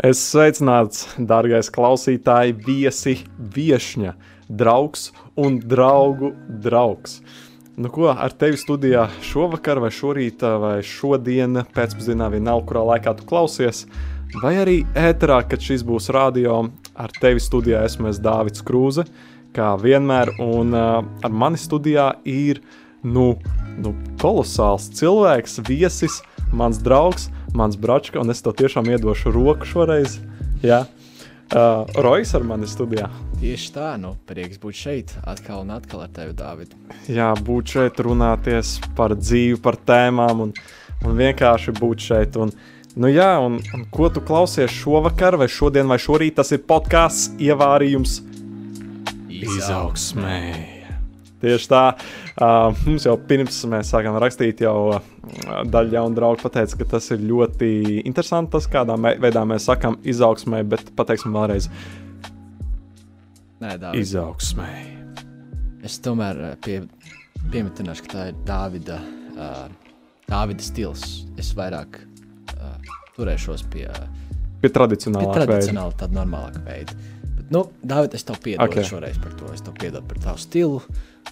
Es sveicināts, dārgais klausītāji, viesi, viesņa, draugs un draugu draugs. Nu, ko ar tevi studijā šovakar, vai šorīt, vai šodien, pēcpusdienā, vienalga, kurā laikā tu klausies, vai arī ēterā, kad šis būs radio, ar tevi studijā esmu es Dāvids Krūze, kā vienmēr, un uh, ar mani studijā ir, nu, nu kolosāls cilvēks, viesis, mans draugs, mans bračka, un es to tiešām iedošu roku šoreiz. Jā. Uh, Rojas ar mani studijā. Tieši tā, nu, prieks būt šeit atkal un atkal ar tevi, Dārvid. Jā, būt šeit, runāties par dzīvi, par tēmām un, un vienkārši būt šeit. Un, nu jā, un, un ko tu klausies šovakar, vai šodien, vai šorīt, tas ir podkāsts ievārījums izaugsmē. Tieši tā. Uh, mums jau pirms mēs sākām rakstīt, jau uh, daļa jaunu draugu pateica, ka tas ir ļoti interesanti, tas, kādā veidā mēs sakām izaugsmē, bet pateiksim vēlreiz. Nē, Dāvid. Izaugsmē. Es tomēr pie, piemetināšu, ka tā ir Dāvida, uh, Dāvida stils. Es vairāk uh, turēšos pie, pie tradicionālā, pie tradicionāla, tāda normālāka veida. Bet, nu, Dāvid, es tev piedodu okay. šoreiz par to. Es tev piedodu par tavu stilu.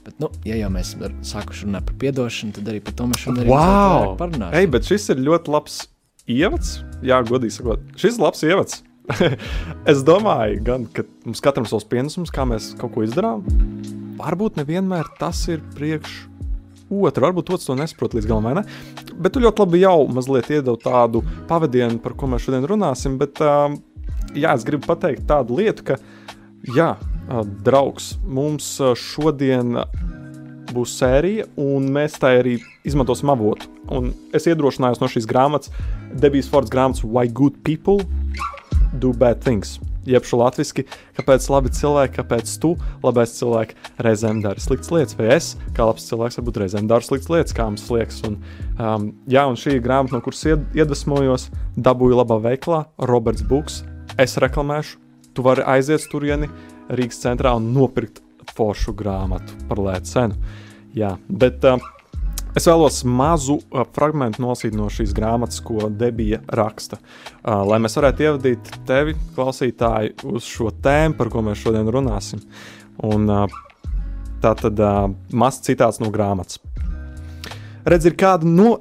Bet, nu, ja jau mēs sākuši runāt par atdošanu, tad arī par to mēs šodien wow! parunāsim. Ei, bet šis ir ļoti labs ievads. Jā, godīgi sakot, šis ir labs ievads. es domāju, gan, ka mums katram ir savs pienesums, kā mēs kaut ko izdarām. Varbūt nevienmēr tas ir priekš otru, varbūt otrs to nesaprot līdz galam, ne? Bet tu ļoti labi jau mazliet iedevi tādu pavadienu, par ko mēs šodien runāsim. Bet, uh, jā, es gribu pateikt tādu lietu, ka, jā, draugs. Mums šodien būs sērija, un mēs tā arī izmantosim avotu. Un es iedrošinājos no šīs grāmatas, Debijas Fords grāmatas Why Good People Do Bad Things. Jeb šo latviešu, kāpēc labi cilvēki, kāpēc tu, labais cilvēks, reizēm dara sliktas lietas, vai es, kā labs cilvēks, varbūt reizēm daru sliktas lietas, kā mums liekas. Un, um, jā, un šī grāmata, no kuras iedvesmojos, dabūju labā veiklā, Roberts Buks. Es reklamēšu, tu vari aiziet turieni, Rīgas centrā un nopirkt foršu grāmatu par lētu cenu. Jā, bet uh, es vēlos mazu uh, fragment nolasīt no šīs grāmatas, ko Debija raksta, uh, lai mēs varētu ievadīt tevi, klausītāji, uz šo tēmu, par ko mēs šodien runāsim. Un, uh, tā tad uh, mazs citāts no grāmatas. Redz, ir kāda, no,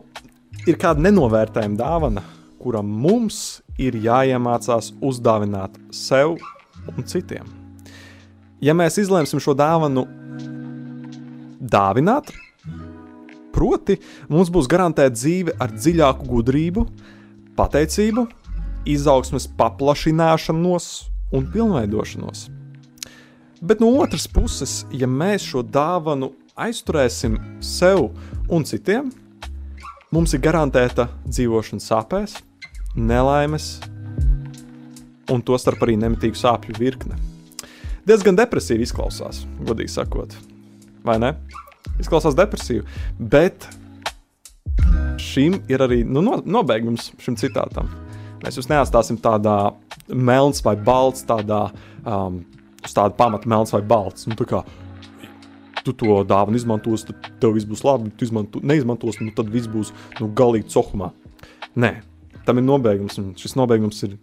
ir kāda nenovērtējama dāvana, kura mums ir jāiemācās uzdāvināt sev un citiem ja mēs izlemsim šo dāvanu dāvināt, proti, mums būs garantēta dzīve ar dziļāku gudrību, pateicību, izaugsmes paplašināšanos un pilnveidošanos. Bet no otras puses, ja mēs šo dāvanu aizturēsim sev un citiem, mums ir garantēta dzīvošana sāpēs, nelaimes un tostarp arī nemitīgu sāpju virkne diezgan depresīvi izklausās, godīgi sakot. Vai ne? Izklausās depresīvi. Bet šim ir arī nu, no, nobeigums šim citātam. Mēs jūs neatstāsim tādā melns vai balts, tādā um, uz tāda pamata melns vai balts. Nu, kā, tu to dāvanu izmantosi, tad tev viss būs labi. Tu izmanto, neizmantosi, nu, tad viss būs nu, galīgi cohumā. Nē, tam ir nobeigums, un šis nobeigums ir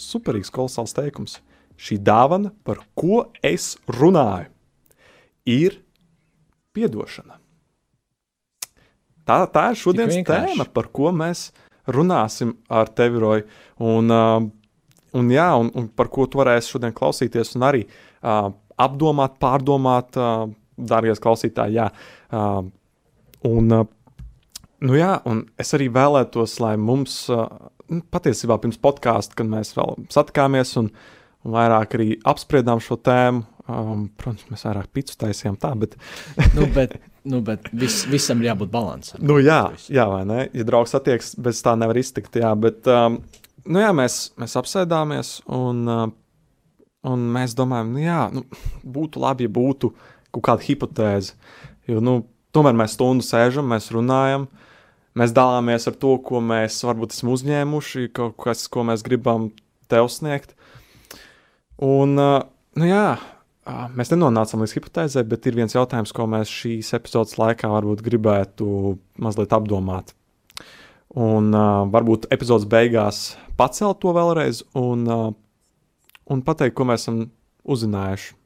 superīgs, kolosāls teikums šī dāvana, par ko es runāju, ir atdošana. Tā, tā ir šodienas tēma, par ko mēs runāsim ar tevi, Roja. Un, uh, un, jā, un, un par ko tu varēsi šodien klausīties, un arī uh, apdomāt, pārdomāt, uh, dārgais klausītāj, jā. Uh, un, uh, nu jā, un es arī vēlētos, lai mums, uh, patiesībā pirms podkāsta, kad mēs vēl satikāmies un uh, un vairāk arī apspriedām šo tēmu. Um, protams, mēs vairāk pīcis taisījām tā, bet. nu, bet nu, bet vis, visam ir jābūt līdzsvaram. Nu, jā, jā, vai ne? Ja draugs attiekas, bez tā nevar iztikt. Jā, bet um, nu, jā, mēs, mēs apsēdāmies un, uh, un mēs domājam, nu, jā, nu, būtu labi, ja būtu kaut kāda hipotēze. Jo nu, tomēr mēs stundu sēžam, mēs runājam. Mēs dalāmies ar to, ko mēs varbūt esam uzņēmuši, kaut kas, ko mēs gribam tev sniegt. Un, nu jā, mēs nenonācām līdz hipotēzē, bet ir viens jautājums, ko mēs šīs epizodes laikā varbūt gribētu mazliet apdomāt. Un varbūt epizodes beigās pacelt to vēlreiz un, un pateikt, ko mēs esam uzzinājuši.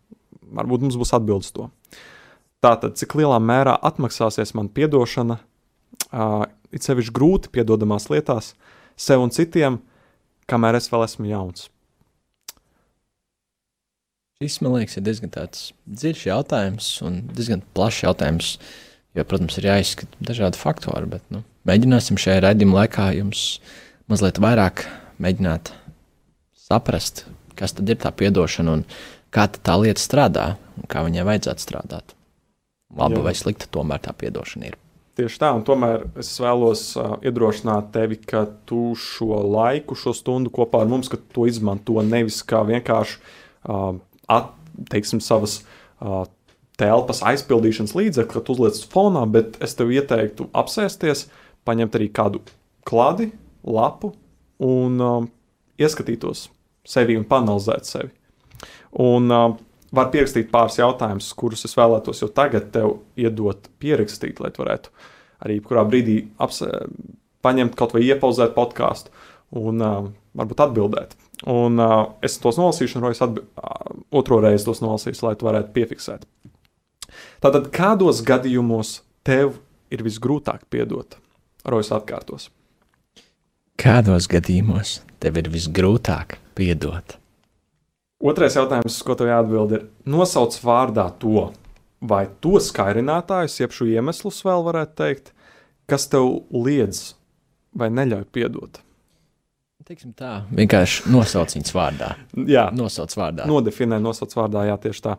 Varbūt mums būs atbildes to. Tātad, cik lielā mērā atmaksāsies man atdošana, uh, it sevišķi grūti piedodamās lietās, sev un citiem, kamēr es vēl esmu jauns. Šis, man liekas, ir diezgan dziļš jautājums un diezgan plašs jautājums. Jo, protams, ir jāizskata dažādi faktori, bet nu, mēģināsim šajā raidījuma laikā jums mazliet vairāk mēģināt saprast, kas tad ir tā atdošana un kā tā lieta strādā un kā viņai vajadzētu strādāt. Laba Jā. vai slikta, tomēr tā atdošana ir. Tieši tā, un tomēr es vēlos uh, iedrošināt tevi, ka tu šo laiku, šo stundu kopā ar mums, ka tu izmanto nevis kā vienkārši uh, at, teiksim, savas uh, telpas aizpildīšanas līdzekli, kad uzliec fonā, bet es tev ieteiktu apsēsties, paņemt arī kādu klādi, lapu un uh, ieskatītos sevi un panalizēt sevi. Un uh, var pierakstīt pāris jautājumus, kurus es vēlētos jau tagad tev iedot, pierakstīt, lai varētu arī kurā brīdī apse, paņemt kaut vai iepauzēt podkāstu un uh, varbūt atbildēt. Un uh, es tos nolasīšu, un Rojas atbi... otro reizi tos nolasīs, lai tu varētu piefiksēt. Tātad, kādos gadījumos tev ir visgrūtāk piedot? Rojas atkārtos. Kādos gadījumos tev ir visgrūtāk piedot? Otrais jautājums, ko tev jāatbild, ir nosauc vārdā to, vai to skaidrinātājus, jeb šo iemeslus vēl varētu teikt, kas tev liedz vai neļauj piedot. Teiksim tā, vienkārši nosauc viņas vārdā. jā, nosauc vārdā. Nodefinē, nosauc vārdā, jā, tieši tā.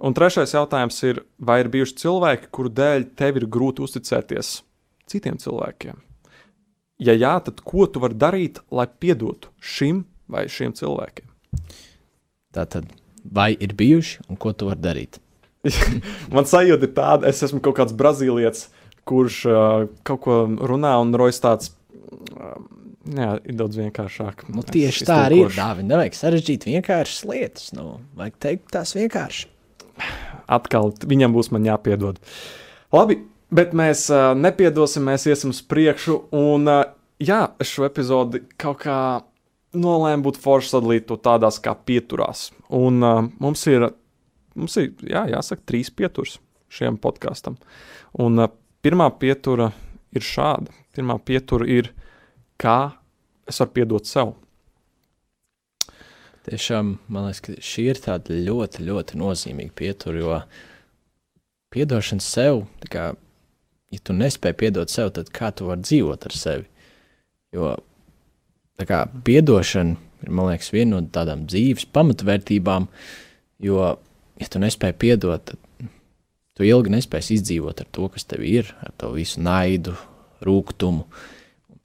Un trešais jautājums ir, vai ir bijuši cilvēki, kuru dēļ tev ir grūti uzticēties citiem cilvēkiem? Ja jā, tad ko tu vari darīt, lai piedotu šim vai šiem cilvēkiem? Tātad, vai ir bijuši un ko tu vari darīt? Man sajūta ir tāda, es esmu kaut kāds brazīlietis, kurš uh, kaut ko runā un rojas tāds. Uh, Jā, ir daudz vienkāršāk. Nu, tieši tā arī ir. Dāvi, nevajag sarežģīt vienkāršas lietas. Nu, vajag teikt tās vienkārši. Atkal viņam būs man jāpiedod. Labi, bet mēs uh, nepiedosim, mēs iesim uz priekšu. Un, uh, jā, šo epizodi kaut kā nolēmu būt forši sadalīt to tādās kā pieturās. Un uh, mums ir, mums ir jā, jāsaka, trīs pieturas šiem podkāstam. Un uh, pirmā pietura ir šāda. Pirmā pietura ir, kā es varu piedot sev. Tiešām man liekas, ka šī ir tāda ļoti, ļoti nozīmīga pietura, jo piedošana sev, kā, ja tu nespēji piedot sev, tad kā tu vari dzīvot ar sevi? Jo kā piedošana ir, man liekas, viena no tādām dzīves pamatvērtībām, jo, ja tu nespēji piedot, tad tu ilgi nespēsi izdzīvot ar to, kas tev ir, ar to visu naidu, rūkumu.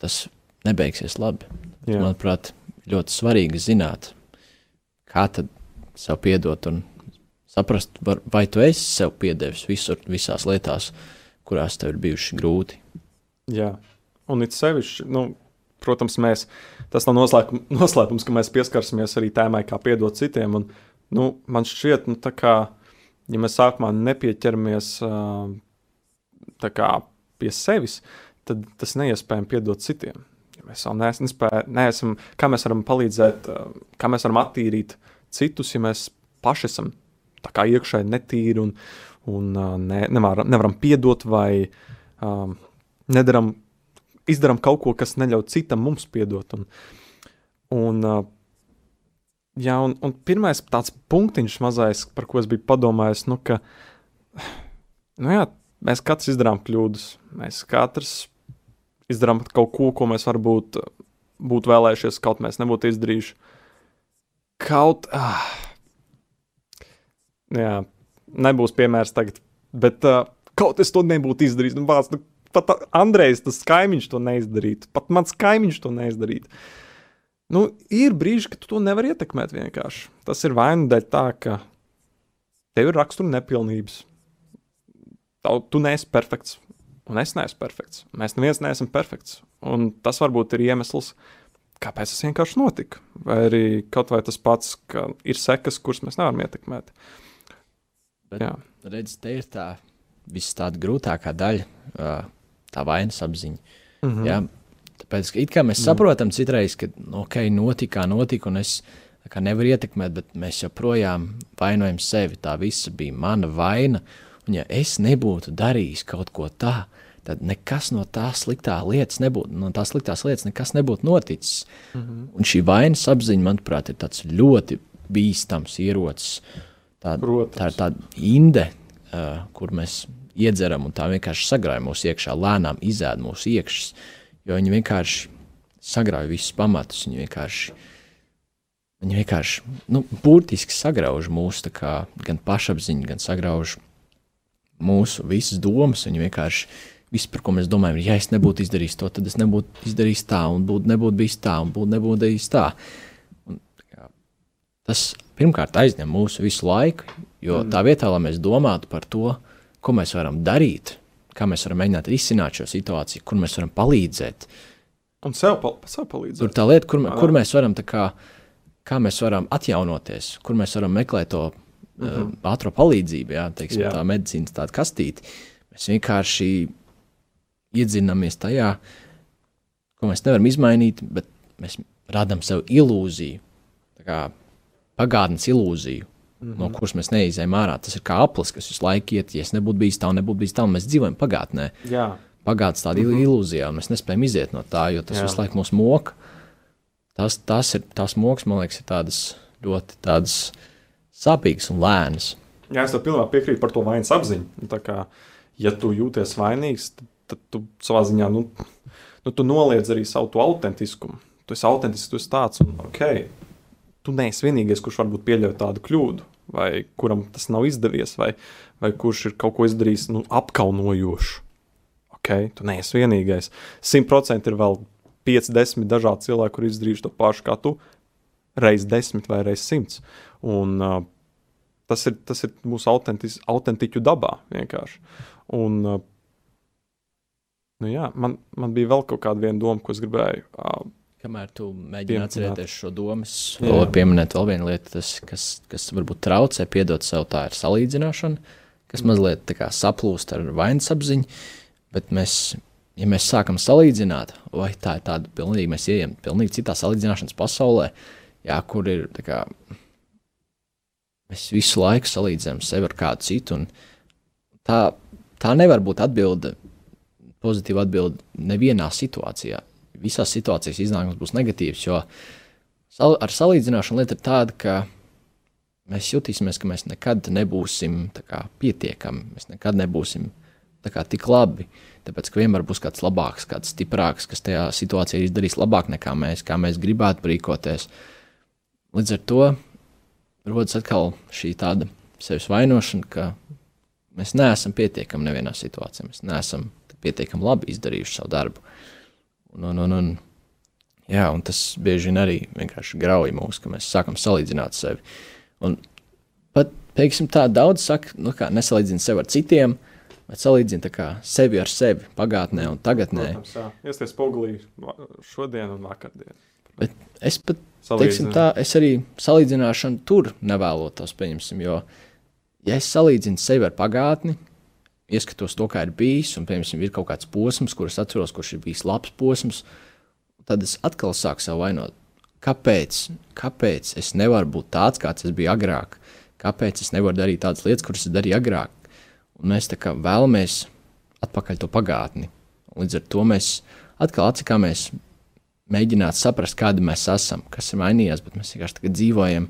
Tas nebeigsies labi. Tas, manuprāt, ļoti svarīgi zināt, kā tad sev piedot un saprast, var, vai tu esi sev piedevis visur, visās lietās, kurās tev ir bijuši grūti. Jā, un it sevišķi, nu, protams, mēs, tas nav noslēpums, noslēpums, ka mēs pieskarsimies arī tēmai, kā piedot citiem. Un, nu, man šķiet, nu, kā, ja mēs sākumā nepieķeramies kā, pie sevis, tad tas neiespējami piedot citiem. Mēs vēl neesam, nespēj, neesam, kā mēs varam palīdzēt, kā mēs varam attīrīt citus, ja mēs paši esam iekšēji netīri un, un ne, nevaram, nevaram piedot vai um, nedaram izdarām kaut ko, kas neļauj citam mums piedot. Un, un, jā, un, un pirmais tāds punktiņš mazais, par ko es biju padomājis, nu, ka nu jā, mēs katrs izdarām kļūdas. Mēs katrs izdarām kaut ko, ko mēs varbūt būtu vēlējušies, kaut mēs nebūtu izdarījuši. Kaut. Ah, jā, nebūs piemērs tagad, bet uh, kaut es to nebūtu izdarījis. Nu, vārds, nu, pat Andrejs, tas kaimiņš to neizdarītu. Pat mans kaimiņš to neizdarītu. Nu, ir brīži, kad tu to nevari ietekmēt vienkārši. Tas ir vainu dēļ tā, ka tev ir rakstura nepilnības. Tav, tu neesi perfekts, un es neesmu perfekts. Mēs neviens neesam perfekts. Un tas varbūt ir iemesls, kāpēc tas vienkārši notika. Vai arī kaut vai tas pats, ka ir sekas, kuras mēs nevaram ietekmēt. Bet, Jā. redz, te ir tā viss tāda grūtākā daļa. Uh, tā vainas apziņa. Mm -hmm. ja? Tāpēc, it kā mēs mm. saprotam citreiz, ka, nu, ok, notika, notika, un es nevaru ietekmēt, bet mēs joprojām vainojam sevi. Tā visa bija mana vaina, un ja es nebūtu darījis kaut ko tādu, tad nekas no tās sliktā lietas nebūtu, no tās sliktās lietas nekas nebūtu noticis. Mm -hmm. Un šī vainas apziņa, manuprāt, ir tāds ļoti bīstams ierocis. Tā, Protams. tā ir tāda inde, uh, kur mēs iedzeram, un tā vienkārši sagrauj mūsu iekšā, lēnām izēd mūsu iekšas, jo viņi vienkārši sagrauj visus pamatus. Viņi vienkārši, viņi vienkārši nu, burtiski sagrauž mūsu kā, gan pašapziņu, gan sagrauž mūsu visas domas. Viņi vienkārši viss, par ko mēs domājam, ir, ja es nebūtu izdarījis to, tad es nebūtu izdarījis tā, un būtu, nebūtu bijis tā, un būtu nebūtu bijis tā. Un, kā, tas pirmkārt aizņem mūsu visu laiku, jo mm. tā vietā, lai mēs domātu par to, ko mēs varam darīt, kā mēs varam mēģināt risināt šo situāciju, kur mēs varam palīdzēt. Un sev, pal sev palīdzēt. Tur tā lieta, kur, kur mēs varam, kā, kā mēs varam atjaunoties, kur mēs varam meklēt to mm -hmm. uh, ātrā palīdzību, jā, teiksim, jā. tā medicīnas tāda kastīte. Mēs vienkārši iedzinamies tajā, ko mēs nevaram izmainīt, bet mēs radām sev ilūziju, kā pagātnes ilūziju, mm -hmm. no kuras mēs neizējām ārā. Tas ir kā aplis, kas visu laiku iet, ja es nebūtu bijis tā, nebūtu bijis tā, mēs dzīvojam pagātnē. Jā. Pagātnes tāda mm -hmm. ilūzija, un mēs nespējam iziet no tā, jo tas Jā. visu laiku mūs moka. Tas, tas ir tās moks, man liekas, ir tādas ļoti tādas sāpīgas un lēnas. Jā, es tev pilnībā piekrītu par to vainas apziņu. Tā kā, ja tu jūties vainīgs, tad tad tu savā ziņā nu, nu, tu noliedz arī savu autentiskumu. Tu esi autentisks, tu esi tāds, un ok, tu neesi vienīgais, kurš varbūt pieļauj tādu kļūdu, vai kuram tas nav izdevies, vai, vai kurš ir kaut ko izdarījis nu, apkaunojošu. Okay, tu neesi vienīgais. Simt procenti ir vēl 5, 10 dažādi cilvēki, kuriem izdarījuši to pašu kā tu, reizes 10 vai reizes 100. Un, uh, tas, ir, tas ir mūsu autentiķu dabā vienkārši. Un, Nu, jā, man, man bija vēl kaut kāda doma, ko es gribēju. Uh, Kamēr tu mēģini atcerēties šo domu, vēl pieminētu vēl vienu lietu, tas, kas, kas varbūt traucē piedot sev, tā ir salīdzināšana, kas mm. mazliet saplūst ar vainas apziņu. Bet mēs, ja mēs sākam salīdzināt, vai tā ir tāda pilnīgi, mēs ejam pilnīgi citā salīdzināšanas pasaulē, jā, kur ir kā, mēs visu laiku salīdzinām sevi ar kādu citu. Tā, tā nevar būt atbilde pozitīva atbilde nevienā situācijā. Visās situācijās iznākums būs negatīvs, jo sal ar salīdzināšanu lieta ir tāda, ka mēs jutīsimies, ka mēs nekad nebūsim kā, pietiekami, mēs nekad nebūsim kā, tik labi. Tāpēc, ka vienmēr būs kāds labāks, kāds stiprāks, kas tajā situācijā izdarīs labāk nekā mēs, kā mēs gribētu rīkoties. Līdz ar to rodas atkal šī tāda sevis vainošana, ka mēs neesam pietiekami nevienā situācijā. Mēs neesam pietiekami labi izdarījuši savu darbu. Un, un, un, un, jā, un tas bieži vien arī vienkārši grauj mūs, ka mēs sākam salīdzināt sevi. Un pat, teiksim, tā daudz saka, nu kā nesalīdzina sevi ar citiem, bet salīdzina sevi ar sevi pagātnē un tagadnē. Protams, jā, iesties pogulī šodien un vakardien. Bet es pat, teiksim tā, es arī salīdzināšanu tur nevēlotos, pieņemsim, jo, ja es salīdzinu sevi ar pagātni, ieskatos to, kā ir bijis, un, piemēram, ir kaut kāds posms, kurš atceros, kurš ir bijis labs posms, tad es atkal sāku sev vainot. Kāpēc? Kāpēc es nevaru būt tāds, kāds es biju agrāk? Kāpēc es nevaru darīt tādas lietas, kuras es darīju agrāk? Un mēs tā kā vēlamies atpakaļ to pagātni. Līdz ar to mēs atkal atsakāmies mēģināt saprast, kādi mēs esam, kas ir mainījies, bet mēs vienkārši dzīvojam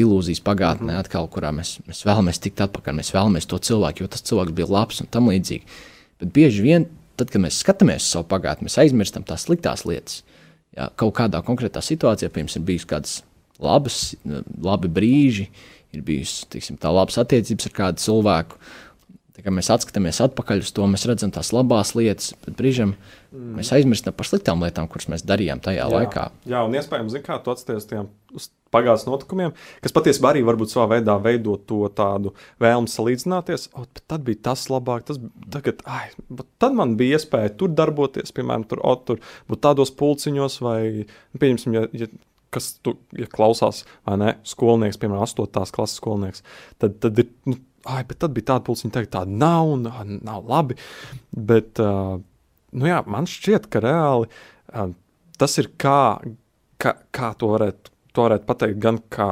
ilūzijas pagātnē, -hmm. atkal, kurā mēs, mēs vēlamies tikt atpakaļ, mēs vēlamies to cilvēku, jo tas cilvēks bija labs un tam līdzīgi. Bet bieži vien, tad, kad mēs skatāmies uz savu pagātni, mēs aizmirstam tās sliktās lietas. Ja, kaut kādā konkrētā situācijā, piemēram, ir bijusi kādas labas, labi brīži, ir bijusi tiksim, tā labas attiecības ar kādu cilvēku. Kā mēs atskatāmies atpakaļ uz to, mēs redzam tās labās lietas, bet brīžam mm. mēs aizmirstam par sliktām lietām, kuras mēs darījām tajā jā, laikā. Jā, un iespējams, kā tu atsties tajām pagātnes notikumiem, kas patiesībā arī varbūt savā veidā veido to tādu vēlmu salīdzināties. O, tad bija tas labāk, tas tagad, ai, tad man bija iespēja tur darboties, piemēram, tur, o, tur būt tādos pulciņos, vai, nu, pieņemsim, ja, ja kas tu, ja klausās, vai ne, skolnieks, piemēram, 8. klases skolnieks, tad, tad ir, nu, ai, bet tad bija tāda pulciņa, tagad tāda nav, un nav labi, bet, uh, nu jā, man šķiet, ka reāli uh, tas ir kā, kā, kā to, varētu, to varētu pateikt gan kā,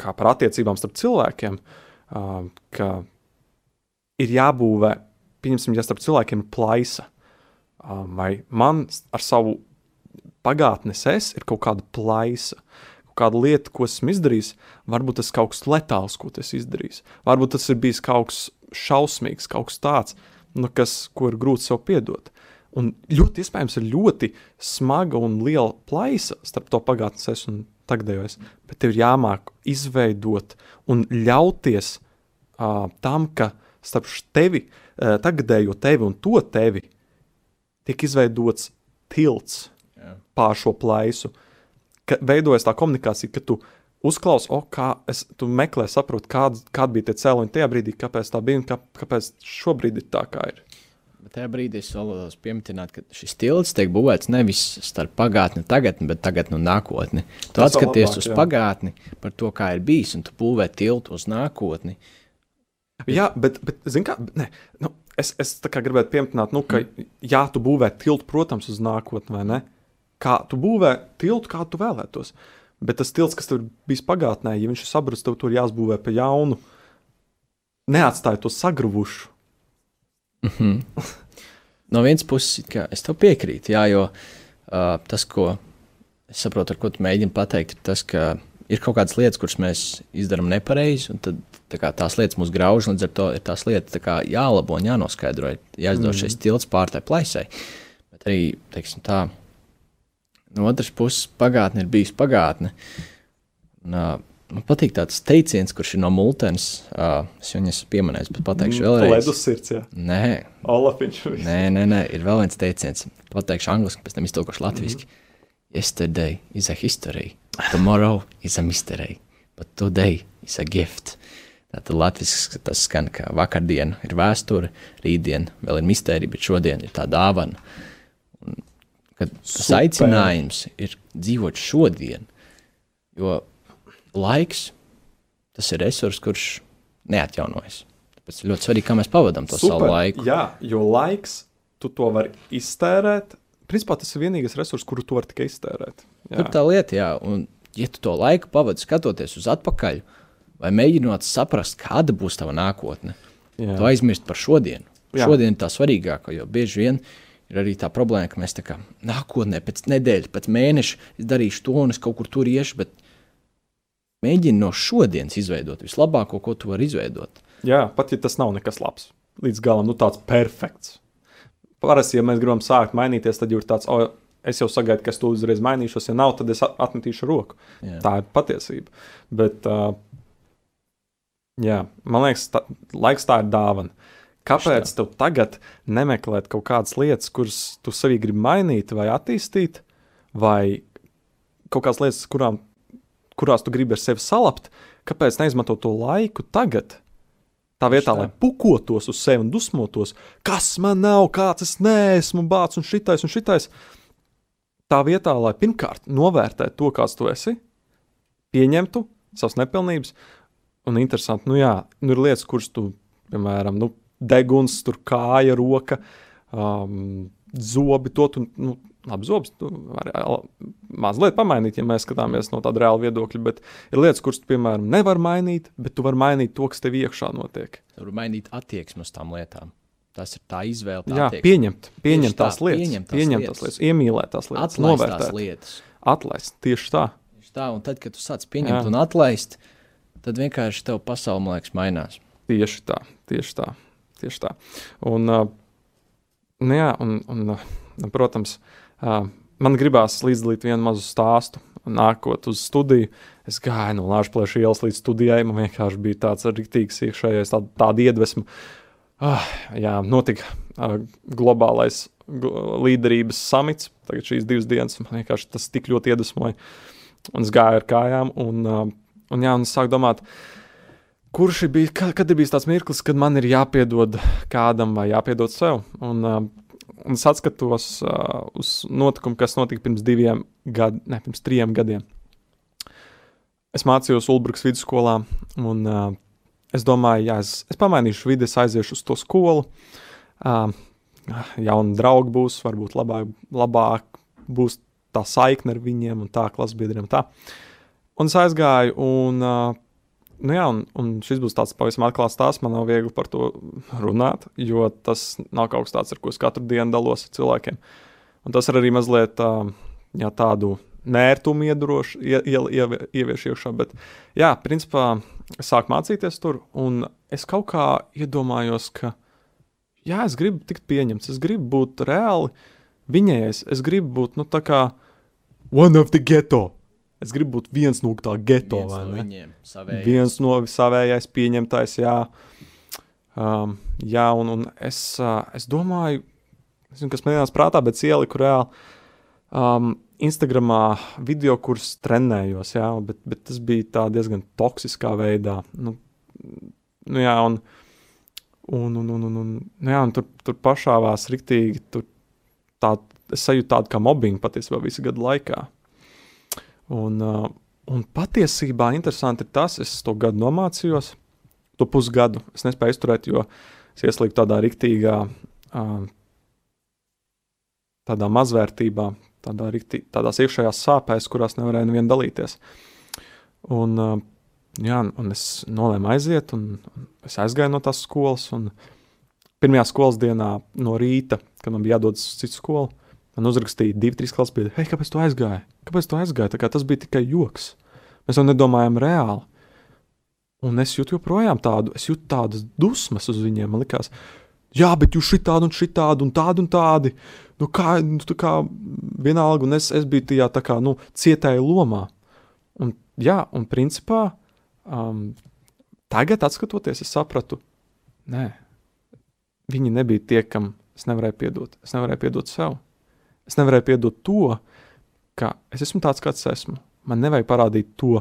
kā par attiecībām starp cilvēkiem, uh, ka ir jābūvē, pieņemsim, ja starp cilvēkiem ir plaisa, uh, vai man ar savu pagātnes es ir kaut kāda plaisa, kaut kāda lieta, ko esmu izdarījis, varbūt tas kaut kas letāls, ko tas izdarījis, varbūt tas ir bijis kaut kas šausmīgs, kaut kas tāds, nu, kas, ko ir grūti sev piedot. Un ļoti iespējams ir ļoti smaga un liela plaisa starp to pagātnes es un tagadējo es, bet tev ir jāmāk izveidot un ļauties uh, tam, ka starp tevi, uh, tagadējo tevi un to tevi tiek izveidots tilts pār šo plaisu. Ka veidojas tā komunikācija, ka tu uzklausi, oh, kā es meklēju, saprotu, kāda, kāda bija tie cēloņi tajā brīdī, kāpēc tā bija un kā, kāpēc šobrīd ir tā, kā ir. Bet tajā brīdī es vēlos pieminēt, ka šis tilts tiek būvēts nevis starp pagātni, tagadni, bet tagad no nākotni. Tu Tas atskaties labāk, uz jā. pagātni par to, kā ir bijis, un tu būvē tiltu uz nākotni. Jā, bet, bet zini, kā, ne, nu, es, es gribētu pieminēt, nu, ka, mm. jā, tu būvē tiltu, protams, uz nākotni, vai ne? Kā tu būvē tiltu, kā tu vēlētos. Bet tas tilts, kas tur bija pagātnē, ja viņš ir sabrucis, tev tur jāsbūvē pa jaunu, neatstāja to sagruvušu Mm -hmm. no vienas puses, es tev piekrītu, jā, jo uh, tas, ko es saprotu, ar ko tu mēģini pateikt, ir tas, ka ir kaut kādas lietas, kuras mēs izdarām nepareizi, un tad tā kā, tās lietas mūs grauž, līdz ar to ir tās lietas kā, jālabo un jānoskaidro, jāizdod mm. šis tilts pārtai plaisai. Bet arī, teiksim tā, no otras puses, pagātne ir bijusi pagātne. Un, uh, Man patīk tāds teiciens, kurš ir no Multens. Uh, es viņu esmu pieminējis, bet pateikšu mm, vēlreiz. Ledus sirds, jā. Nē. Olafiņš. Nē, nē, nē, ir vēl viens teiciens. Pateikšu angliski, pēc tam iztulkošu latviski. Mm -hmm. Yesterday is a history, tomorrow is a mystery, but today is a gift. Tātad latviešu tas skan, ka vakardiena ir vēsture, rītdiena vēl ir mistērija, bet šodien ir tā dāvana. Un, kad tas Super. aicinājums ir dzīvot šodien, jo laiks tas ir resurs, kurš neatjaunojas. Tāpēc ļoti svarīgi, kā mēs pavadām to Super. savu laiku. Jā, jo laiks, tu to vari iztērēt. Principā tas ir vienīgais resurs, kuru tu vari tikai iztērēt. Jā. Tur tā lieta, jā, un ja tu to laiku pavadi skatoties uz atpakaļ, vai mēģinot saprast, kāda būs tava nākotne, jā. tu aizmirsti par šodienu. Jā. Šodien ir tā svarīgākā, jo bieži vien ir arī tā problēma, ka mēs tā kā nākotnē, pēc nedēļas, pēc mēneša darīšu to, un es kaut kur tur iešu, bet Mēģini no šodienas izveidot vislabāko, ko tu vari izveidot. Jā, pat ja tas nav nekas labs, līdz galam, nu tāds perfekts. Parasti, ja mēs gribam sākt mainīties, tad jau ir tāds, oh, es jau sagaidu, ka es to uzreiz mainīšos. Ja nav, tad es atmetīšu roku. Jā. Tā ir patiesība. Bet, uh, jā, man liekas, tā, laiks tā ir dāvana. Kāpēc tev tagad nemeklēt kaut kādas lietas, kuras tu sevī gribi mainīt vai attīstīt, vai kaut kādas lietas, kurām kurās tu gribi ar sevi salabt, kāpēc neizmantot to laiku tagad? Tā vietā, lai pukotos uz sevi un dusmotos, kas man nav, kāds es neesmu, bācis un šitais un šitais. Tā vietā, lai pirmkārt novērtētu to, kāds tu esi, pieņemtu savas nepilnības, un interesanti, nu jā, nu ir lietas, kuras tu, piemēram, nu, deguns, tur kāja, roka, um, zobi, to tu nu, labi, zobs var mazliet pamainīt, ja mēs skatāmies no tāda reāla viedokļa, bet ir lietas, kuras, piemēram, nevar mainīt, bet tu vari mainīt to, kas tev iekšā notiek. Tu vari mainīt attieksmi uz tām lietām. Tas ir tā izvēle. Tā Jā, attieksme. pieņemt, pieņemt tās, tā, lietas, pieņemt tās, pieņemt tās lietas, iemīlēt tās lietas, atlaist novērtēt tās lietas. Atlaist, tieši tā. Tieši tā, un tad, kad tu sāc pieņemt Jā. un atlaist, tad vienkārši tev pasaule, man liekas, mainās. Tieši tā, tieši tā, tieši tā. Un, nu jā, un, un, protams, man gribās līdzdalīt vienu mazu stāstu. Nākot uz studiju, es gāju no Lāčplēša ielas līdz studijai. Man vienkārši bija tāds rīktīgs iekšējais, tāda, tāda iedvesma. Uh, jā, notika uh, globālais līderības samits. Tagad šīs divas dienas man vienkārši tas tik ļoti iedvesmoja. Un es gāju ar kājām, un, un, jā, un es sāku domāt, kurš bija, kad, kad ir bijis tāds mirklis, kad man ir jāpiedod kādam vai jāpiedod sev. Un, uh, un es atskatos uh, uz notikumu, kas notika pirms diviem gadiem, ne pirms trim gadiem. Es mācījos Ulbrukas vidusskolā, un uh, es domāju, ja es, es pamainīšu vidi, es aiziešu uz to skolu. Uh, jauni draugi būs, varbūt labāk, labāk būs tā saikne ar viņiem un tā klases biedriem. Tā. Un es aizgāju, un, nu jā, un, un šis būs tāds pavisam atklāts stāsts. Man nav viegli par to runāt, jo tas nav kaut kas tāds, ar ko es katru dienu dalos ar cilvēkiem. Un tas ir arī mazliet jā, tādu nērtumu iedrošu, ie, ie, ie, ievieš iekšā. Bet, jā, principā es sāku mācīties tur, un es kaut kā iedomājos, ka, jā, es gribu tikt pieņemts, es gribu būt reāli viņējais, es gribu būt, nu, tā kā one of the ghetto. Es gribu būt viens no tā geto, Viens no ne? viņiem, savējais. Viens no savējais pieņemtais, jā. Um, jā, un, un es, uh, es domāju, nezinu, kas man ienāca prātā, bet ieliku reāli um, Instagramā video, kurus trenējos, jā, bet, bet tas bija diezgan toksiskā veidā. Nu, nu jā, un, un, un, un, un, un, nu jā, un tur, tur pašāvās riktīgi, tur tā, es sajūtu tādu kā mobbingu patiesībā visu gadu laikā. Un, uh, un patiesībā interesanti ir tas, es to gadu nomācījos, to pusgadu es nespēju izturēt, jo es ieslīgu tādā riktīgā, uh, tādā mazvērtībā, tādā riktī, tādās iekšējās sāpēs, kurās nevarēju nevienu dalīties. Un, uh, jā, un es nolēmu aiziet, un, un es aizgāju no tās skolas. Pirmajā skolas dienā no rīta, kad man bija jādodas uz citu skolu, man uzrakstīja divi, trīs biedri, hei, kāpēc tu aizgāji? Kāpēc tu aizgāji? Tā kā tas bija tikai joks. Mēs jau nedomājām reāli. Un es jūtu joprojām tādu, es jūtu tādas dusmas uz viņiem. Man liekas, jā, bet jūs šī tādu un šī tādu un tādu un tādu. Nu, kā, nu, tā kā vienalga, un es, es biju tajā tā kā, nu, cietēju lomā. Un, jā, un principā um, tagad, skatoties, es sapratu, nē, viņi nebija tie, kam es nevarēju piedot. Es nevarēju piedot sev. Es nevarēju piedot to, ka es esmu tāds, kāds esmu. Man nevajag parādīt to,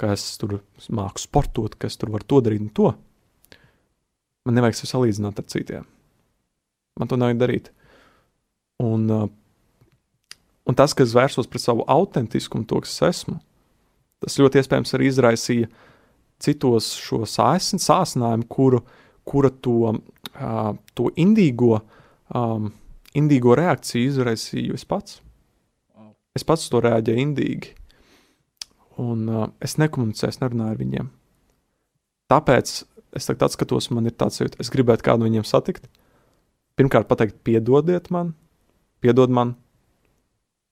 ka es tur māku sportot, ka es tur varu to darīt un to. Man nevajag sevi salīdzināt ar citiem. Man to nevajag darīt. Un, uh, un tas, ka es vērsos pret savu autentiskumu, to, kas es esmu, tas ļoti iespējams arī izraisīja citos šo sāsinājumu, kuru, kura to, uh, to indīgo, um, indīgo reakciju izraisīju es pats. Es pats to reaģēju indīgi. Un uh, es nekomunicēju, es nerunāju ar viņiem. Tāpēc es tagad atskatos, man ir tāds jūtas, es gribētu kādu viņiem satikt. Pirmkārt, pateikt, piedodiet man, piedod man,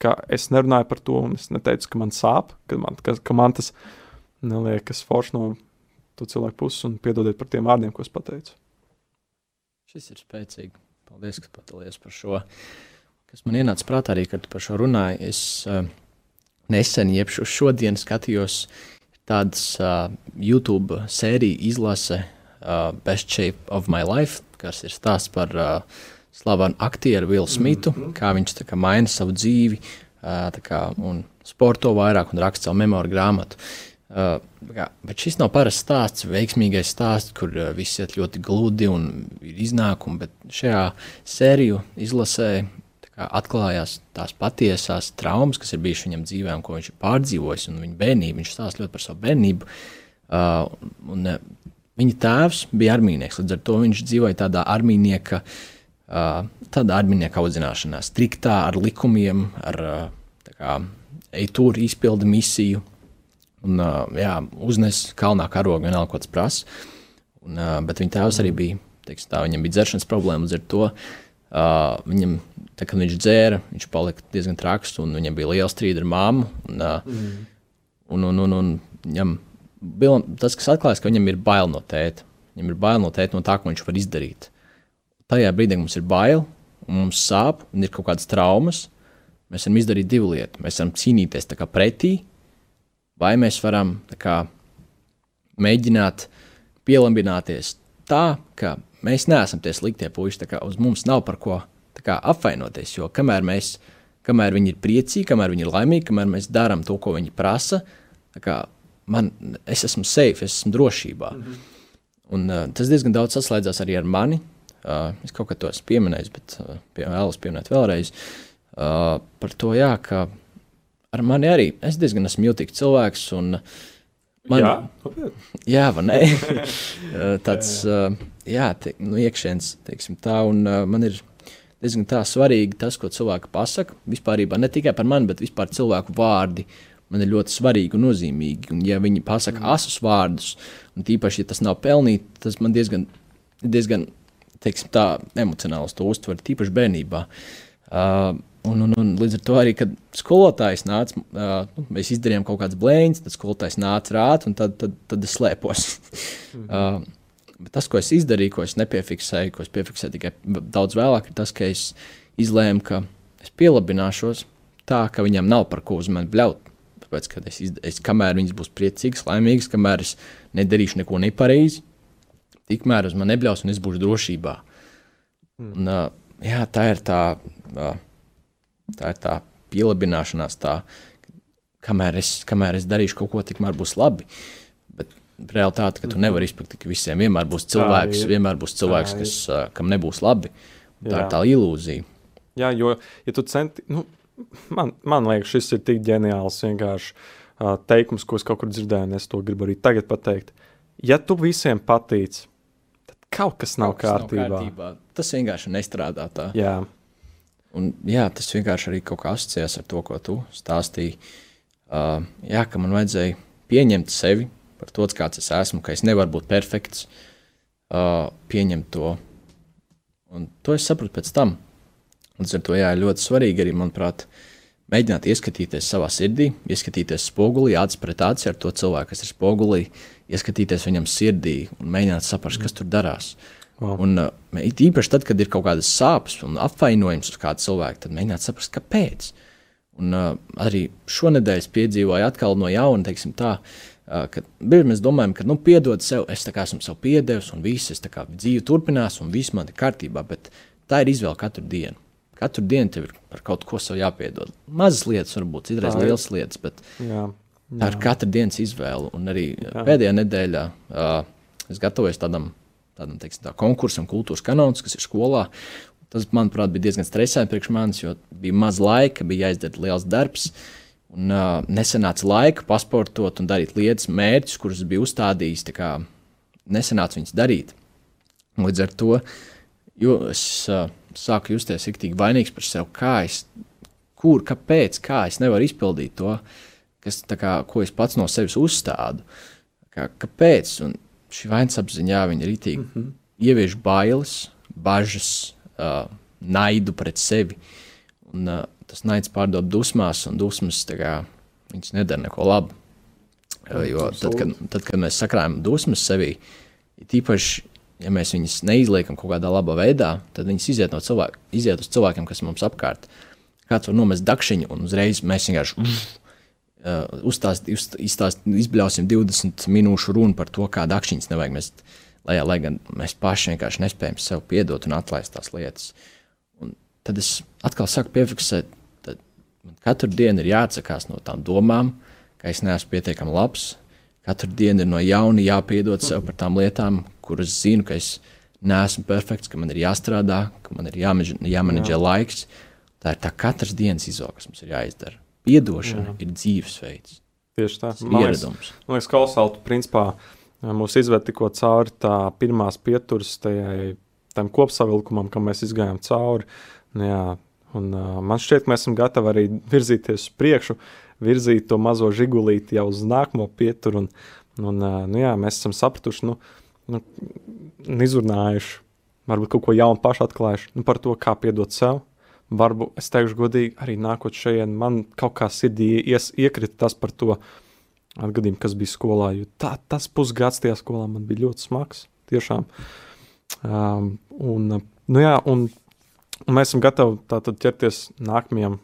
ka es nerunāju par to, un es neteicu, ka man sāp, ka man, ka, ka man tas neliekas forši no to cilvēku puses, un piedodiet par tiem vārdiem, ko es pateicu. Šis ir spēcīgi. Paldies, ka padalījies par šo. Kas man ienāca prātā arī, kad par šo runāju. Es uh, nesen, jeb šo šodien skatījos tādas uh, YouTube sēriju izlase uh, Best Shape of My Life, kas ir stāsts par uh, slavenu aktieru Vilnu Smitu, mm -hmm. kā viņš kā, maina savu dzīvi uh, kā, un sporto vairāk un raksta savu memoāru grāmatu. Uh, kā, bet šis nav parasts stāsts, veiksmīgais stāsts, kur uh, viss iet ļoti gludi un ir iznākumi. Bet šajā sērijā izlasē kā, atklājās tās patiesās traumas, kas ir bijušas viņam dzīvē, un ko viņš ir pārdzīvojis, un viņa bērnību. Viņš stāsta ļoti par savu bērnību. Uh, un, uh, viņa tēvs bija armijnieks, līdz ar to viņš dzīvoja tādā armijnieka, uh, tādā armijnieka audzināšanā, striktā ar likumiem, ar uh, kā, ej tur, izpildi misiju un jā, uznes kalnā karogu, vienalga, ko tas prasa. Un, bet viņa tēvs arī bija, teiksim, tā, viņam bija dzeršanas problēma, līdz ar to uh, viņam, tā, kad viņš dzēra, viņš palika diezgan traks, un viņam bija liela strīda ar māmu. Un, uh, mm. un, un, un, un viņam bija tas, kas atklājās, ka viņam ir bail no tēta. Viņam ir bail no tēta, no tā, ko viņš var izdarīt. Tajā brīdī, mums ir bail, un mums sāp, un ir kaut kādas traumas, mēs varam izdarīt divu lietu. Mēs varam cīnīties pretī, vai mēs varam kā, mēģināt pielāgoties tā, ka mēs neesam tie sliktie puiši. Uz mums nav par ko kā, apvainoties. Jo kamēr, mēs, kamēr viņi ir priecīgi, kamēr viņi ir laimīgi, kamēr mēs darām to, ko viņi prasa, kā, man, es esmu safe, es esmu drošībā. Mm -hmm. Un, uh, tas diezgan daudz saslēdzās arī ar mani. Uh, es kaut kā to esmu pieminējis, bet uh, pie, vēlos pieminēt vēlreiz uh, par to, jā, ka ar mani arī es diezgan esmu jūtīgs cilvēks. Un, Man, jā, jā vai nē? Uh, tāds, uh, jā, te, nu, iekšēns, teiksim tā, un uh, man ir diezgan tā svarīgi tas, ko cilvēki pasaka. Vispār ne tikai par mani, bet vispār cilvēku vārdi man ir ļoti svarīgi un nozīmīgi. Un, ja viņi pasaka mm. asus vārdus, un tīpaši, ja tas nav pelnīts, tas man diezgan, diezgan teiksim, tā, emocionāli to uztver, tīpaši bērnībā. Uh, un, un, un līdz ar to arī, kad skolotājs nāca, uh, mēs izdarījām kaut kādas blēņas, tad skolotājs nāca rāt, un tad, tad, tad es slēpos. uh, bet tas, ko es izdarīju, ko es nepiefiksēju, ko es piefiksēju tikai daudz vēlāk, ir tas, ka es izlēmu, ka es pielabināšos tā, ka viņam nav par ko uz mani bļaut. Tāpēc, kad es, izd... es kamēr viņas būs priecīgas, laimīgas, kamēr es nedarīšu neko nepareizi, tikmēr uz mani nebļaus un es būšu drošībā. Mm. Un, uh, jā, tā ir tā, uh, tā ir tā pielabināšanās, tā, kamēr es, kamēr es darīšu kaut ko, tikmēr būs labi. Bet realitāte, ka tu nevari izpakt, ka visiem vienmēr būs cilvēks, vienmēr būs cilvēks kas, kam nebūs labi. Tā jā. ir tā ilūzija. Jā, jo, ja tu centi, nu, man, man liekas, šis ir tik ģeniāls vienkārši uh, teikums, ko es kaut kur dzirdēju, un es to gribu arī tagad pateikt. Ja tu visiem patīc, tad kaut kas nav, kaut kas kārtībā. nav kārtībā. Tas vienkārši nestrādā tā. Jā. Un, jā, tas vienkārši arī kaut kā asociēs ar to, ko tu stāstīji. Uh, jā, ka man vajadzēja pieņemt sevi par to, kāds es esmu, ka es nevaru būt perfekts, uh, pieņemt to. Un to es sapratu pēc tam. Līdz ar to jā, ļoti svarīgi arī, manuprāt, mēģināt ieskatīties savā sirdī, ieskatīties spogulī, acis pret aci ar to cilvēku, kas ir spogulī, ieskatīties viņam sirdī un mēģināt saprast, kas tur darās. Wow. Un uh, īpaši tad, kad ir kaut kādas sāpes un apvainojums uz kādu cilvēku, tad mēģināt saprast, kāpēc. Un uh, arī šonadēļ es piedzīvoju atkal no jauna, teiksim tā, uh, ka bieži mēs domājam, ka, nu, piedod sev, es tā kā esmu sev piedevis un viss, es kā dzīve turpinās un viss man ir kārtībā, bet tā ir izvēle katru dienu. Katru dienu tev ir par kaut ko jāpiedod. Mazas lietas, varbūt citreiz tā, lielas lietas, bet jā, jā. tā ir katra dienas izvēle. Un arī jā. pēdējā nedēļā uh, es gatavojos tādam, tādam teiksim, tā, konkursam, kultūras kanons, kas ir skolā. Tas, manuprāt, bija diezgan stresaini priekš manis, jo bija maz laika, bija jāizdara liels darbs. Un uh, nesenāca laika pasportot un darīt lietas, mērķus, kurus biju uzstādījis. Kā, nesenāca viņus darīt. Līdz ar to es uh, sāku justies iktīgi vainīgs par sevi. Kā es, kur, kāpēc, kā es nevaru izpildīt to, kas, kā, ko es pats no sevis uzstādu? Kā, kāpēc? Un šī vainas apziņā viņa ir itīgi mm -hmm. ievieš bailes, bažas, uh, naidu pret sevi. Un, uh, tas naids pārdod dusmās, un dusmas kā, nedara neko labu. Uh, jo tad kad, tad, kad mēs sakrājam dusmas sevī, ir īpaši ja mēs viņus neizliekam kaut kādā labā veidā, tad viņas iziet, no cilvēku, iziet uz cilvēkiem, kas mums apkārt. Kāds var nomest dakšiņu, un uzreiz mēs vienkārši uzstāst, uz, izstāst, izbļausim 20 minūšu runu par to, kā dakšiņas nevajag mest lejā, lai gan mēs paši vienkārši nespējam sev piedot un atlaist tās lietas. Un tad es atkal saku piefiksēt, ka katru dienu ir jāatsakās no tām domām, ka es neesmu pietiekami labs. Katru dienu ir no jauna jāpiedod sev par tām lietām, kuras zinu, ka es neesmu perfekts, ka man ir jāstrādā, ka man ir jāmanģē Jā. laiks. Tā ir tā katras dienas izvēle, kas mums ir jāizdara. Piedošana Jā. ir dzīvesveids. Tieši tā. Ir ieradums. Man liekas, Kalsauta principā mūs izved tikko cauri tā pirmās pieturas tajai, tam kopsavilkumam, kam mēs izgājām cauri. Nu jā, un, uh, man šķiet, ka mēs esam gatavi arī virzīties uz priekšu, virzīt to mazo žigulīti jau uz nākamo pieturu. Un, un, uh, nu jā, mēs esam sapratuši, nu, nu, izrunājuši, varbūt kaut ko jaunu pašu atklājuši nu, par to, kā piedot sev. Varbūt es teikšu, godīgi, arī nākot šeit, man kaut kā sirdī ies, iekrita tas par to atgadījumu, kas bija skolā. Tā, tas pusgads tajā skolā man bija ļoti smags. Tiešām. Um, un, nu jā, un, un mēs esam gatavi tātad ķerties nākamajam,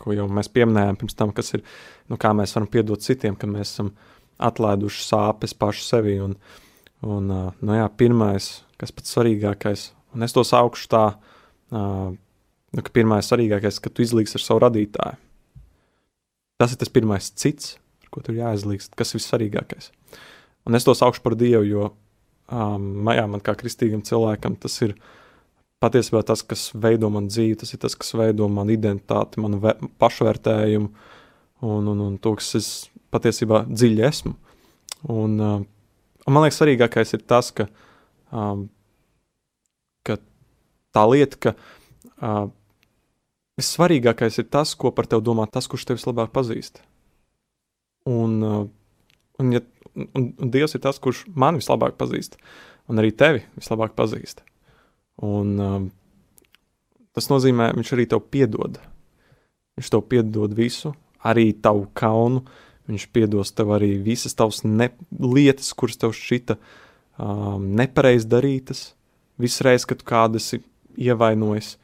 ko jau mēs pieminējām pirms tam, kas ir, nu, kā mēs varam piedot citiem, kad mēs esam atlaiduši sāpes paši sevi. Un, uh, Un, nu jā, pirmais, kas pats svarīgākais, un es to saukšu tā, nu, pirmais svarīgākais, ka tu izlīgsi ar savu radītāju. Tas ir tas pirmais cits, ar ko tur jāizlīgst, kas ir vissvarīgākais. Un es to saukšu par Dievu, jo um, jā, man kā kristīgam cilvēkam tas ir patiesībā tas, kas veido man dzīvi, tas ir tas, kas veido manu identitāti, manu pašvērtējumu un, un, un to, kas es patiesībā dziļi esmu. Un, Un man liekas, svarīgākais ir tas, ka, um, ka tā lieta, ka uh, vissvarīgākais ir tas, ko par tevi domā tas, kurš tevi vislabāk pazīst. Un, uh, un, ja, un, un Dievs ir tas, kurš man vislabāk pazīst, un arī tevi vislabāk pazīst. Un, uh, tas nozīmē, viņš arī tev piedod. Viņš tev piedod visu, arī tavu kaunu. Viņš piedos tev arī visas tavas ne, lietas, kuras tev šķita um, nepareizi darītas. Visu reizi, kad kādu esi ievainojis,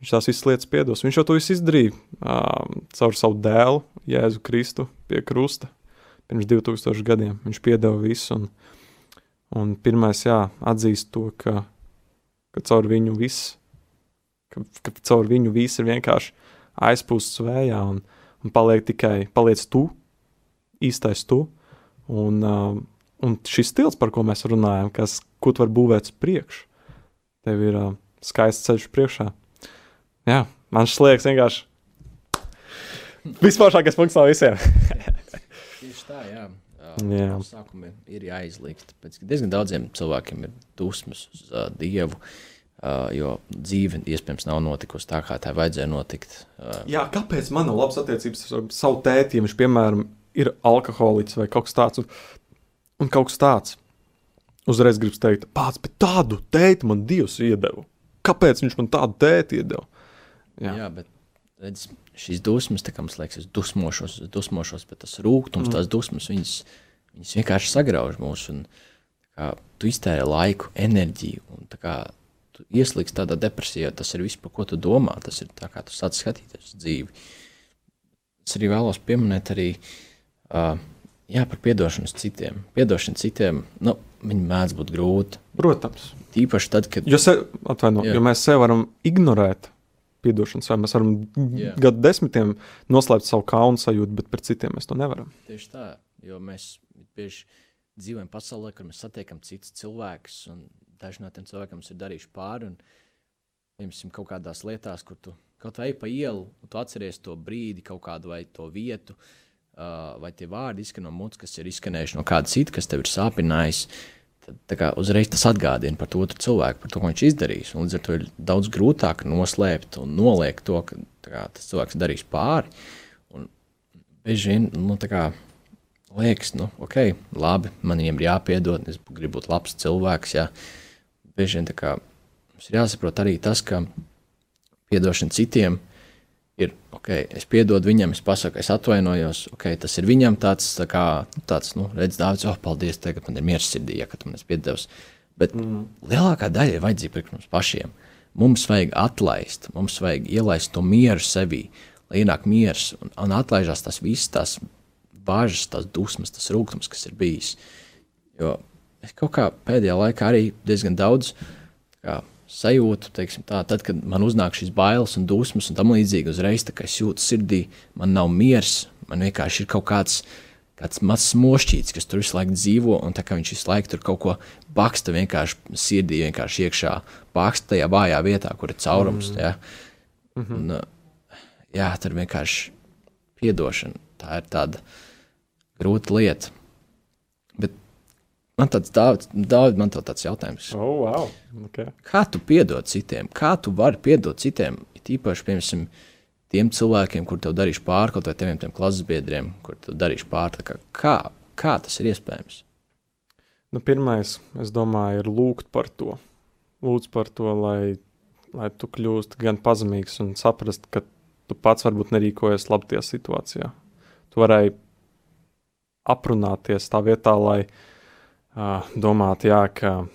viņš tās visas lietas piedos. Viņš jau to visu izdarīja um, caur savu dēlu, Jēzu Kristu, pie krusta pirms 2000 gadiem. Viņš piedeva visu. Un, un pirmais, jā, atzīst to, ka, ka caur viņu viss, ka, ka caur viņu viss ir vienkārši aizpūsts vējā un, un paliek tikai paliec tu, īstais tu. Un, uh, un šis stils, par ko mēs runājam, kas, ko tu vari būvēt uz priekšu, tev ir uh, skaists ceļš priekšā. Jā, man šis liekas vienkārši visforšākais punkts no visiem. Tieši tā, jā. jā. Sākumi ir jāizlikt. Pēc diezgan daudziem cilvēkiem ir dusmas uz uh, Dievu, uh, jo dzīve iespējams nav notikusi tā, kā tā vajadzēja notikt. Uh, jā, kāpēc man nav labas attiecības ar savu tēti, ja viņš, piemēram, ir alkoholiķis vai kaut kas tāds, un, un kaut kas tāds. Uzreiz gribas teikt, pats, bet tādu tēti man Dievs iedeva. Kāpēc viņš man tādu tēti iedeva? Jā, Jā bet redz, šīs dusmas, kā mums liekas, es dusmošos, es dusmošos, bet tas rūkums, mm. tās dusmas, viņas, viņas vienkārši sagrauž mūs. Un, kā, tu iztērē laiku, enerģiju, un kā, tu ieslīgsti tādā depresijā. Tas ir viss, par ko tu domā. Tas ir tā, kā tu sāc skatīties uz dzīvi. Es arī vēlos pieminēt arī. Uh, Jā, par atdošanu citiem. Piedošana citiem, nu, mēdz būt grūti. Protams. Tīpaši tad, kad. Jo, se, atvaino, jo mēs sev varam ignorēt piedošanas, vai mēs varam Jā. gadu desmitiem noslēpt savu kaunu sajūtu, bet par citiem mēs to nevaram. Tieši tā, jo mēs bieži dzīvojam pasaulē, kur mēs satiekam citus cilvēkus, un daži no tiem cilvēkiem ir darījuši pāri. Un, piemēram, kaut kādās lietās, kur tu kaut vai pa ielu, un tu atceries to brīdi, kaut kādu vai to vietu, uh, vai tie vārdi izskan no mutes, kas ir izskanējuši no kāda cita, kas tev ir sāpinājis. Uh, tad uzreiz tas atgādina par to cilvēku, par to, ko viņš izdarīs. Un līdz ar to ir daudz grūtāk noslēpt un noliekt to, ka kā, tas cilvēks darīs pāri. Bieži vien nu, kā, liekas, nu, ok, labi, man viņiem ir jāpiedod, es gribu būt labs cilvēks. Jā. Bieži vien kā, mums ir jāsaprot arī tas, ka piedošana citiem ir, ok, es piedodu viņam, es pasaku, es atvainojos, ok, tas ir viņam tāds, tā kā, tāds, nu, redz, dāvāts, oh, paldies, tagad man ir miers sirdī, ja man esi piedevis. Bet mm. lielākā daļa ir vajadzīga priekš mums pašiem. Mums vajag atlaist, mums vajag ielaist to mieru sevī, lai ienāk miers un, un atlaižās tas viss, tās bažas, tās dusmas, tas rūkums, kas ir bijis. Jo es kaut kā pēdējā laikā arī diezgan daudz kā, sajūtu, teiksim, tā, tad, kad man uznāk šīs bailes un dusmas un tam līdzīgi, uzreiz tā kā es jūtu sirdī, man nav miers, man vienkārši ir kaut kāds, kāds mazs mošķīts, kas tur visu laiku dzīvo, un tā kā viņš visu laiku tur kaut ko baksta vienkārši sirdī, vienkārši iekšā, baksta tajā vājā vietā, kur ir caurums, mm. ja? mm -hmm. un, jā, tur vienkārši piedošana, tā ir tāda grūta lieta. Man tāds daudz, man tāds jautājums. Oh, wow. okay. Kā tu piedod citiem? Kā tu vari piedot citiem? Tīpaši, piemēram, tiem cilvēkiem, kur tev darīšu pāri, kaut vai tiem, tiem klases biedriem, kur tev darīšu pāri. Kā, kā, tas ir iespējams? Nu, pirmais, es domāju, ir lūgt par to. Lūdzu par to, lai, lai tu kļūst gan pazemīgs un saprast, ka tu pats varbūt nerīkojies labi tajā situācijā. Tu varēji aprunāties tā vietā, lai uh, domāt, jā, ka,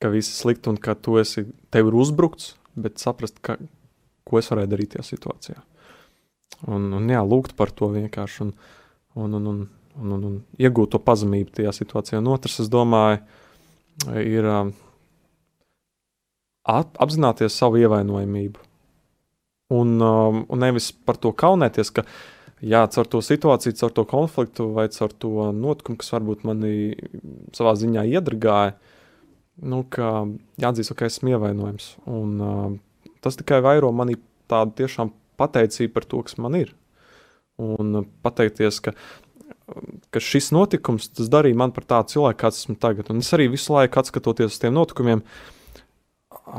ka viss ir slikti un ka tu esi, tev ir uzbrukts, bet saprast, ka, ko es varēju darīt tajā situācijā. Un, un jā, lūgt par to vienkārši un, un, un, un, un, un, un iegūt to pazemību tajā situācijā. Un otrs, es domāju, ir uh, apzināties savu ievainojamību. Un, um, un nevis par to kaunēties, ka uh, jā, caur to situāciju, caur to konfliktu vai caur to notikumu, kas varbūt manī savā ziņā iedragāja, nu, ka jāatzīst, ka esmu ievainojams. Un, uh, tas tikai vairo manī tādu tiešām pateicību par to, kas man ir. Un pateikties, ka, ka šis notikums darīja man par tādu cilvēku, kāds esmu tagad. Un es arī visu laiku, skatoties uz tiem notikumiem,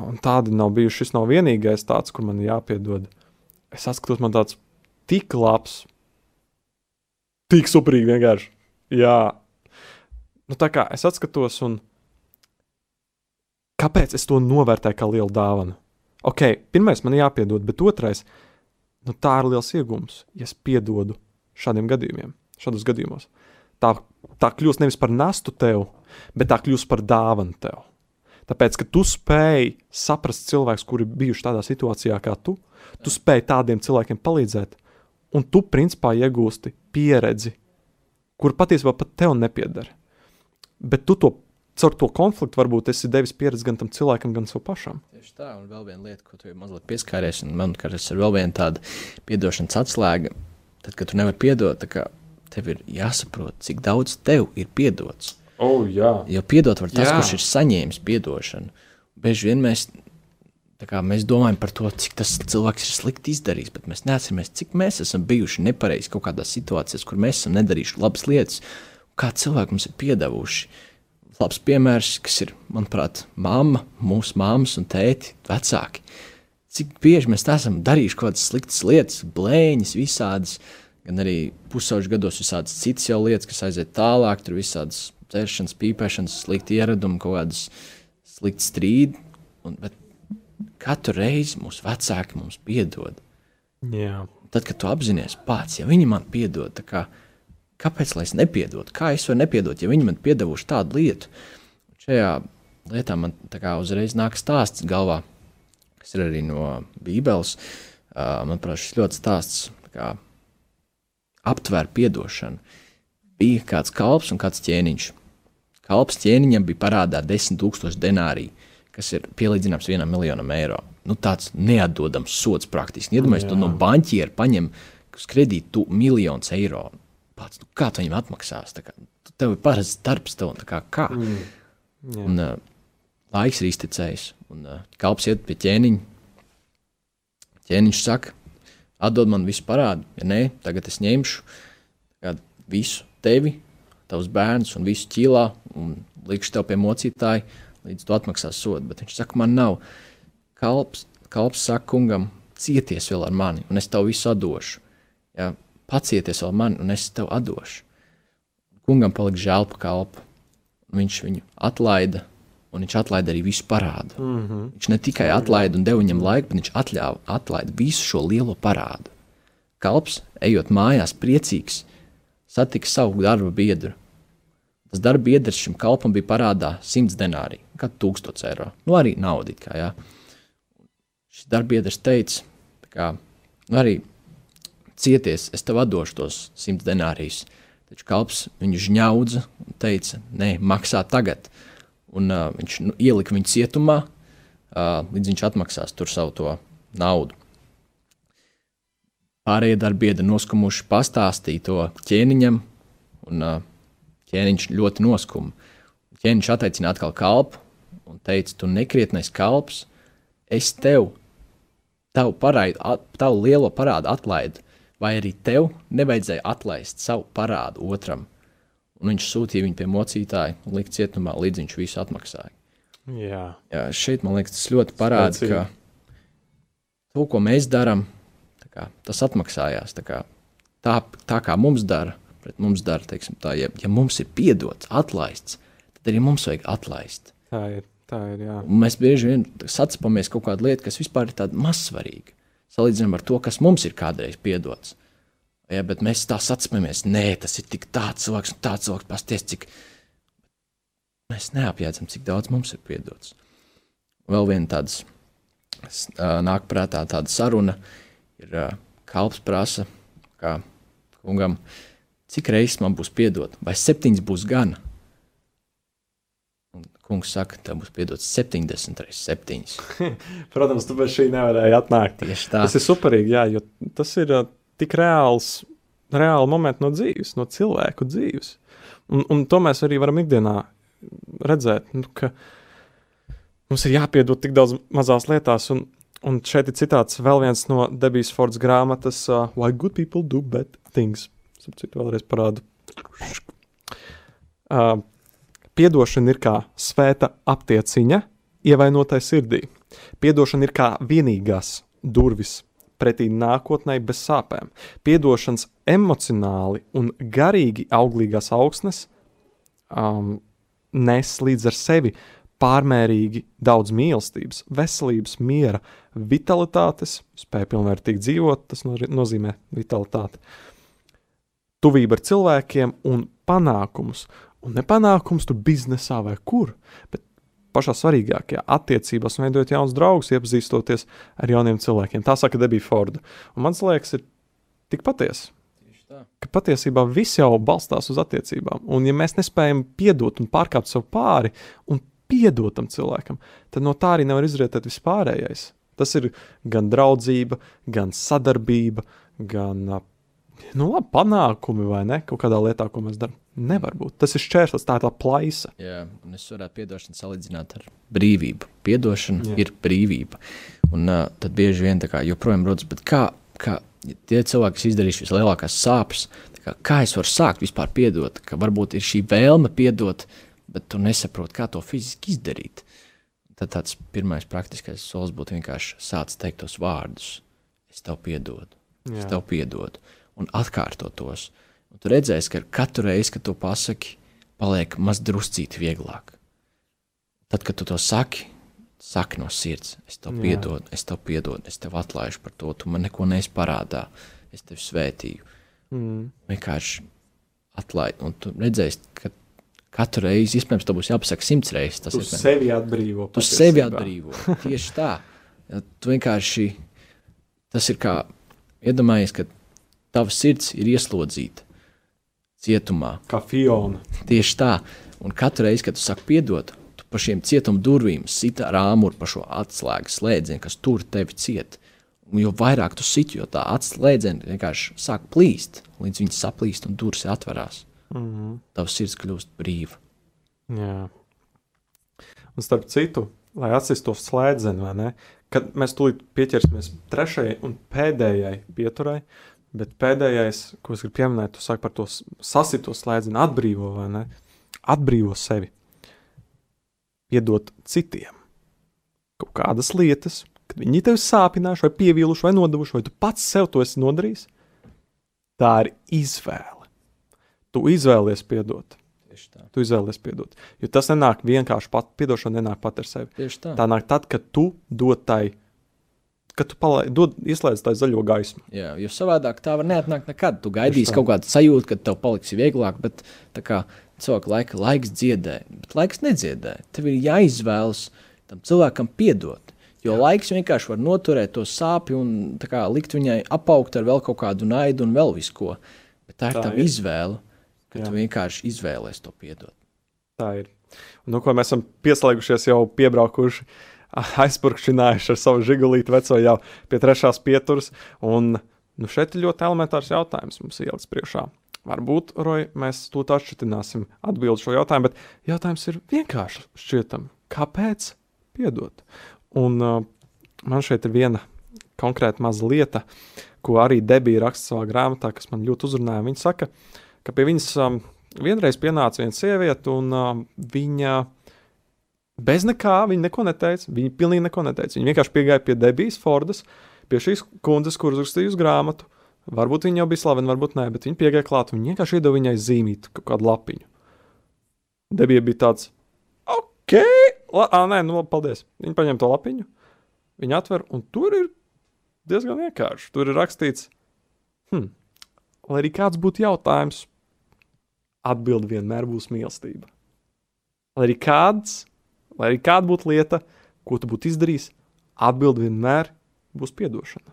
un tādi nav bijuši. Šis nav vienīgais tāds, kur man jāpiedod. Es atskatos, man tāds tik labs, tik superīgi vienkārši. Jā, nu tā kā es atskatos, un kāpēc es to novērtēju kā lielu dāvanu? Ok, pirmais man jāpiedod, bet otrais, nu tā ir liels iegūms, ja es piedodu šādiem gadījumiem, šādos gadījumos. Tā, tā kļūst nevis par nastu tev, bet tā kļūst par dāvanu tev. Tāpēc, ka tu spēj saprast cilvēkus, kuri bijuši tādā situācijā kā tu, tu spēj tādiem cilvēkiem palīdzēt, un tu principā iegūsti pieredzi, kur patiesībā pat tev nepieder. Bet tu to caur to konfliktu varbūt esi devis pieredzi gan tam cilvēkam, gan sev pašam. Tieši tā, un vēl viena lieta, ko tu jau mazliet pieskāries, un man liekas, ir vēl viena tāda piedošanas atslēga. Tad, kad tu nevari piedot, tev ir jāsaprot, cik daudz tev ir piedots. Oh, jā. Jo piedot var tas, Jā. kurš ir saņēmis atdošanu. Bieži vien mēs, mēs domājam par to, cik tas cilvēks ir slikti izdarījis, bet mēs neatceramies, cik mēs esam bijuši nepareizi kaut kādās situācijās, kur mēs esam nedarījuši labas lietas, kā cilvēki mums ir piedevuši. Labs piemērs, kas ir, manuprāt, mamma, mūsu māmas un tēti, vecāki. Cik bieži mēs esam darījuši kaut kādas sliktas lietas, blēņas, visādas, gan arī pusauģu gados visādas citas jau lietas, kas aiziet tālāk, tur visādas dzēršanas, pīpēšanas, slikti ieradumi, kaut kādas sliktas strīdi. Un, bet katru reizi mūsu vecāki mums piedod. Jā. Tad, kad tu apzinājies pats, ja viņi man piedod, kā, kāpēc lai es nepiedodu? Kā es varu nepiedot, ja viņi man piedevuši tādu lietu? Šajā lietā man kā uzreiz nāk stāsts galvā, kas ir arī no Bībeles. Uh, manuprāt, šis ļoti stāsts tā kā, aptver piedošanu. Bija kāds kalps un kāds ķēniņš. Kalps ķēniņam bija parādā 10,000 denāriju, kas ir pielīdzināms vienam miljonam eiro. Nu, tāds neatdodams sots praktiski. Iedomājieties, tu no banķiera paņem uz kredītu tu miljonus eiro. Pats, nu, kā tu viņam atmaksās? Kā, tev ir parasts darbs, tev kā. kā? Mm. Jā. Un, uh, laiks ir iztecējis. Un, uh, kalps iet pie ķēniņa. Ķēniņš saka, atdod man visu parādu. Ja nē, tagad es ņemšu tagad visu tevi, tavus bērnus un visu ķīlā un likšu tev pie mocītāja, līdz tu atmaksās sodu. Bet viņš saka, man nav. Kalps, kalps saka kungam, cieties vēl ar mani, un es tev visu atdošu. Ja, pacieties vēl mani, un es tev atdošu. Kungam palika žēl par kalpu. Viņš viņu atlaida, un viņš atlaida arī visu parādu. Mm -hmm. Viņš ne tikai atlaida un deva viņam laiku, bet viņš atļāva atlaida visu šo lielo parādu. Kalps, ejot mājās, priecīgs, satika savu darba biedru. Tas darba biedrs šim kalpam bija parādā 100 denāriju, kā 1000 eiro. Nu, arī naudu. jā. Šis darba biedrs teica, kā, nu, arī cieties, es tev atdošu tos 100 denārijus. Taču kalps viņu žņaudza un teica, nē, maksā tagad. Un, uh, viņš nu, ielika viņu cietumā, uh, līdz viņš atmaksās tur savu naudu. Pārējie darbiedri noskumuši pastāstīja to ķēniņam, un uh, ķēniņš ļoti noskuma. Ķēniņš atteicināja atkal kalpu un teica, tu nekrietnais kalps, es tev, tavu, paraidu, at, tavu lielo parādu atlaidu, vai arī tev nevajadzēja atlaist savu parādu otram. Un viņš sūtīja viņu pie mocītāja lika cietumā, līdz viņš visu atmaksāja. Jā. Jā, šeit man liekas, tas ļoti parāda, Spēcīgi. ka to, ko mēs darām, tas atmaksājās. Tā kā, tā, tā kā mums dara, pret mums dara, tā, ja, ja mums ir piedots, atlaists, tad arī mums vajag atlaist. Tā ir. Tā ir mēs bieži vien sacapamies kaut kādu lietu, kas vispār ir tāda mazsvarīga. Salīdzinām ar to, kas mums ir kādreiz piedots. Ja, bet mēs tā sacapamies, nē, tas ir tik tāds cilvēks, un tāds cilvēks pasties, cik mēs neapjēdzam, cik daudz mums ir piedots. Vēl viena tāda nāk prātā tāda saruna, ir kalps prasa, kā kungam, cik reizes man būs piedot, vai septiņas būs gana. Un kungs saka, tev būs piedots 70 reizes, 7. Protams, tu bez šī nevarēji atnākt. Tieši tā. Tas ir superīgi, jā, jo tas ir uh, tik reāls, reāli momenti no dzīves, no cilvēku dzīves. Un, un to mēs arī varam ikdienā redzēt, nu, ka mums ir jāpiedod tik daudz mazās lietās. Un, un šeit ir citāts vēl viens no Debijas Fords grāmatas uh, Why Good People Do Bad Things. Citu vēlreiz parādu. Uh, piedošana ir kā svēta aptieciņa ievainotai sirdī. Piedošana ir kā vienīgās durvis pretī nākotnē bez sāpēm. Piedošanas emocionāli un garīgi auglīgās augsnes um, nes līdz ar sevi pārmērīgi daudz mīlestības, veselības, miera, vitalitātes, spēja pilnvērtīgi dzīvot, tas nozīmē vitalitāti, tuvību ar cilvēkiem un panākumus. Un ne panākums tur biznesā vai kur, bet pašā svarīgākajā attiecībās, veidojot jaunus draugus, iepazīstoties ar jauniem cilvēkiem. Tā saka Debija Forda. Un man liekas, ir tik patiesa. Ka patiesībā viss jau balstās uz attiecībām. Un, ja mēs nespējam piedot un pārkāpt sev pāri un piedot tam cilvēkam, tad no tā arī nevar izrietēt vispārējais. Tas ir gan draudzība, gan sadarbība, gan nu, labi, panākumi vai ne kaut kādā lietā, ko mēs darām. Nevar būt. Tas ir šķērslis, tā ir tā plaisa. Jā, un es varētu piedošanu salīdzināt ar brīvību. Piedošana Jā. ir brīvība. Un uh, tad bieži vien tā kā joprojām rodas, bet kā, kā tie cilvēki, kas izdarījuši vislielākās sāpes, kā, kā es varu sākt vispār piedot, ka varbūt ir šī vēlme piedot, bet tu nesaproti, kā to fiziski izdarīt. Tad tāds pirmais praktiskais solis būtu vienkārši sākt teikt tos vārdus. Es tev piedodu, es tev piedodu, un atkārtot tos. Un tu redzēsi, ka katru reizi, kad to pasaki, paliek maz druscīt vieglāk. Tad, kad tu to saki, saki no sirds, es tev piedodu, es tev piedodu, es tev atlaižu par to, tu man neko neesi parādā, es tevi svētīju. Mm. Vienkārši atlaid, un tu redzēsi, ka katru reizi, iespējams, tev būs jāpasaka simts reizes. Tas tu sevi atbrīvo. Tu patiesībā. sevi atbrīvo. Tieši tā. Ja, tu vienkārši, tas ir kā, iedomājies, ka tava sirds ir ieslodzīta cietumā. Kā Fiona. Tieši tā. Un katru reizi, kad tu saki piedot, tu pa šiem cietuma durvīm sit ar āmuru pa šo atslēgas slēdzienu, kas tur tevi ciet. Un jo vairāk tu sit, jo tā atslēdziena vienkārši sāk plīst, līdz viņi saplīst un durvis atverās. Mm -hmm. Tavs sirds kļūst brīva. Jā. Un starp citu, lai atsistu to slēdzienu, kad mēs tūlīt pieķersimies trešajai un pēdējai pieturai, Bet pēdējais, ko es gribu pieminēt, tu saki par to sasito slēdzienu, atbrīvo vai ne? Atbrīvo sevi. Piedot citiem kaut kādas lietas, kad viņi tevi sāpinājuši, vai pievīluši, vai nodevuši, vai tu pats sev to esi nodarījis. Tā ir izvēle. Tu izvēlies piedot. Tu izvēlies piedot. Jo tas nenāk vienkārši pat, piedošana nenāk pat ar sevi. Tieši tā. tā nāk tad, kad tu dod tai ka tu palai, dod, ieslēdz tā zaļo gaismu. Jā, jo savādāk tā var neatnākt nekad. Tu gaidīsi kaut kādu sajūtu, ka tev paliks vieglāk, bet kā cilvēka laika, laiks dziedē, bet laiks nedziedē. Tev ir jāizvēlas tam cilvēkam piedot. Jo Jā. laiks vienkārši var noturēt to sāpju un kā, likt viņai apaugt ar vēl kaut kādu naidu un vēl visu ko. Bet tā ir tā izvēle, ka Jā. tu vienkārši izvēlēsies to piedot. Tā ir. Un, nu, ko mēs esam pieslēgušies, jau piebraukuši uh, aizpurkšinājuši ar savu žigulīti veco jau pie trešās pieturas. Un nu, šeit ir ļoti elementārs jautājums mums ielikts priekšā. Varbūt, Roja, mēs to atšķirtināsim atbildi šo jautājumu, bet jautājums ir vienkārši šķietam, kāpēc piedot? Un uh, man šeit ir viena konkrēta maza lieta, ko arī Debija raksta savā grāmatā, kas man ļoti uzrunāja. Viņa saka, ka pie viņas um, vienreiz pienāca viena sieviete, un uh, viņa Bez nekā viņa neko neteica. Viņa pilnīgi neko neteica. Viņa vienkārši piegāja pie Debijas Fordas, pie šīs kundzes, kuras rakstīja uz grāmatu. Varbūt viņa jau bija slavena, varbūt nē, bet viņa piegāja klāt un vienkārši iedeva viņai zīmīt kaut kādu lapiņu. Debija bija tāds, ok, la, ah, nē, nu labi, paldies. Viņa paņem to lapiņu, viņa atver, un tur ir diezgan vienkārši. Tur ir rakstīts, hmm, lai arī kāds būtu jautājums, atbildi vienmēr būs mīlestība. Lai arī kāds Lai arī kāda būtu lieta, ko tu būtu izdarījis, atbildi vienmēr būs atdošana.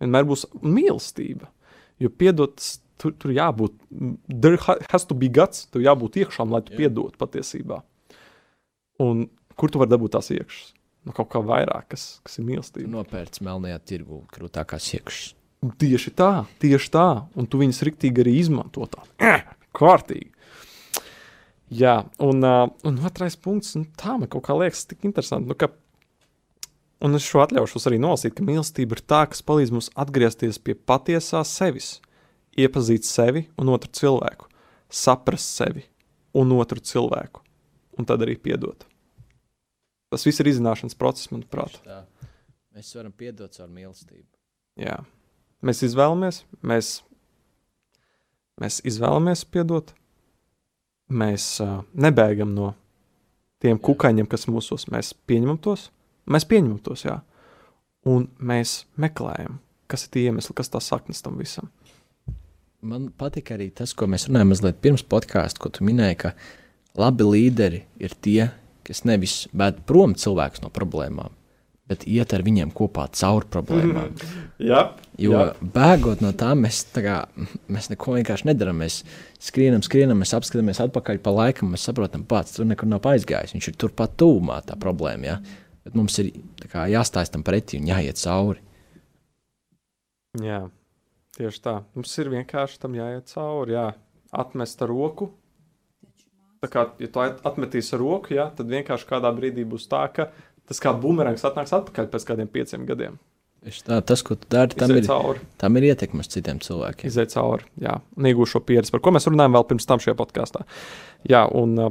Vienmēr būs mīlestība. Jo piedot, tur, tur jābūt, there has to be guts, tur jābūt iekšām, lai tu yeah. piedod patiesībā. Un kur tu vari dabūt tās iekšas? No nu, kaut kā vairāk, kas, kas ir mīlestība. Nopērts melnajā tirgu krūtākās iekšas. Tieši tā, tieši tā. Un tu viņus riktīgi arī izmanto tā. Kārtīgi. Jā, un, uh, un otrais punkts, nu, tā man kaut kā liekas, tik interesanti. Nu, ka, un es šo atļaušos arī nolasīt, ka mīlestība ir tā, kas palīdz mums atgriezties pie patiesā sevis, iepazīt sevi un otru cilvēku, saprast sevi un otru cilvēku, un tad arī piedot. Tas viss ir izzināšanas process, manuprāt. Mēs varam piedot caur mīlestību. Jā. Mēs izvēlamies, mēs, mēs izvēlamies piedot. Mēs uh, nebēgam no tiem kukaiņiem, kas mūsos mēs pieņemam tos. Mēs pieņemam tos, jā. Un mēs meklējam, kas ir tie iemesli, kas tā saknes tam visam. Man patīk arī tas, ko mēs runājam mazliet pirms podkāstā, ko tu minēji, ka labi līderi ir tie, kas nevis bēg prom cilvēkus no problēmām, bet iet ar viņiem kopā cauri problēmām. Jā, Jo jā. bēgot no tā, mēs, tā kā, mēs neko vienkārši nedarām. Mēs skrienam, skrienam, mēs apskatāmies atpakaļ pa laikam, mēs saprotam, pats tur nekur nav aizgājis. Viņš ir turpat tuvumā tā problēma. Ja? Bet mums ir kā, jāstājas tam pretī un jāiet cauri. Jā, tieši tā. Mums ir vienkārši tam jāiet cauri, jā. atmest ar roku. Tā kā, ja tu atmetīsi ar roku, jā, tad vienkārši kādā brīdī būs tā, ka tas kā bumerangs atnāks atpakaļ pēc kādiem pieciem gadiem. Tā, tas, ko tu dari, tam ir, cauri. tam ir ietekme uz citiem cilvēkiem. Iziet cauri, jā, un iegūst šo pieredzi, par ko mēs runājam vēl pirms tam šajā podkāstā. Jā, un, uh,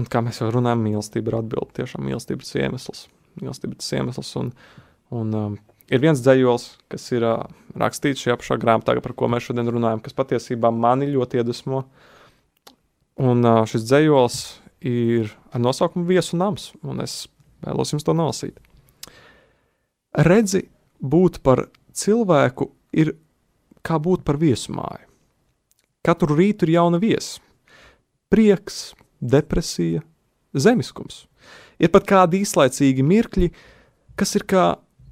un kā mēs jau runājam, mīlestība ir atbilde. Tiešām mīlestība ir tas iemesls. Mīlestība tas iemesls. Un, un, um, ir viens dzējols, kas ir uh, rakstīts šajā pašā grāmatā, par ko mēs šodien runājam, kas patiesībā mani ļoti iedvesmo. Un uh, šis dzējols ir ar nosaukumu Viesu nams, un es vēlos jums to nolasīt. Redzi, būt par cilvēku ir kā būt par viesmāju. Katru rītu ir jauna viesa. Prieks, depresija, zemiskums. Ir pat kādi īslaicīgi mirkļi, kas ir kā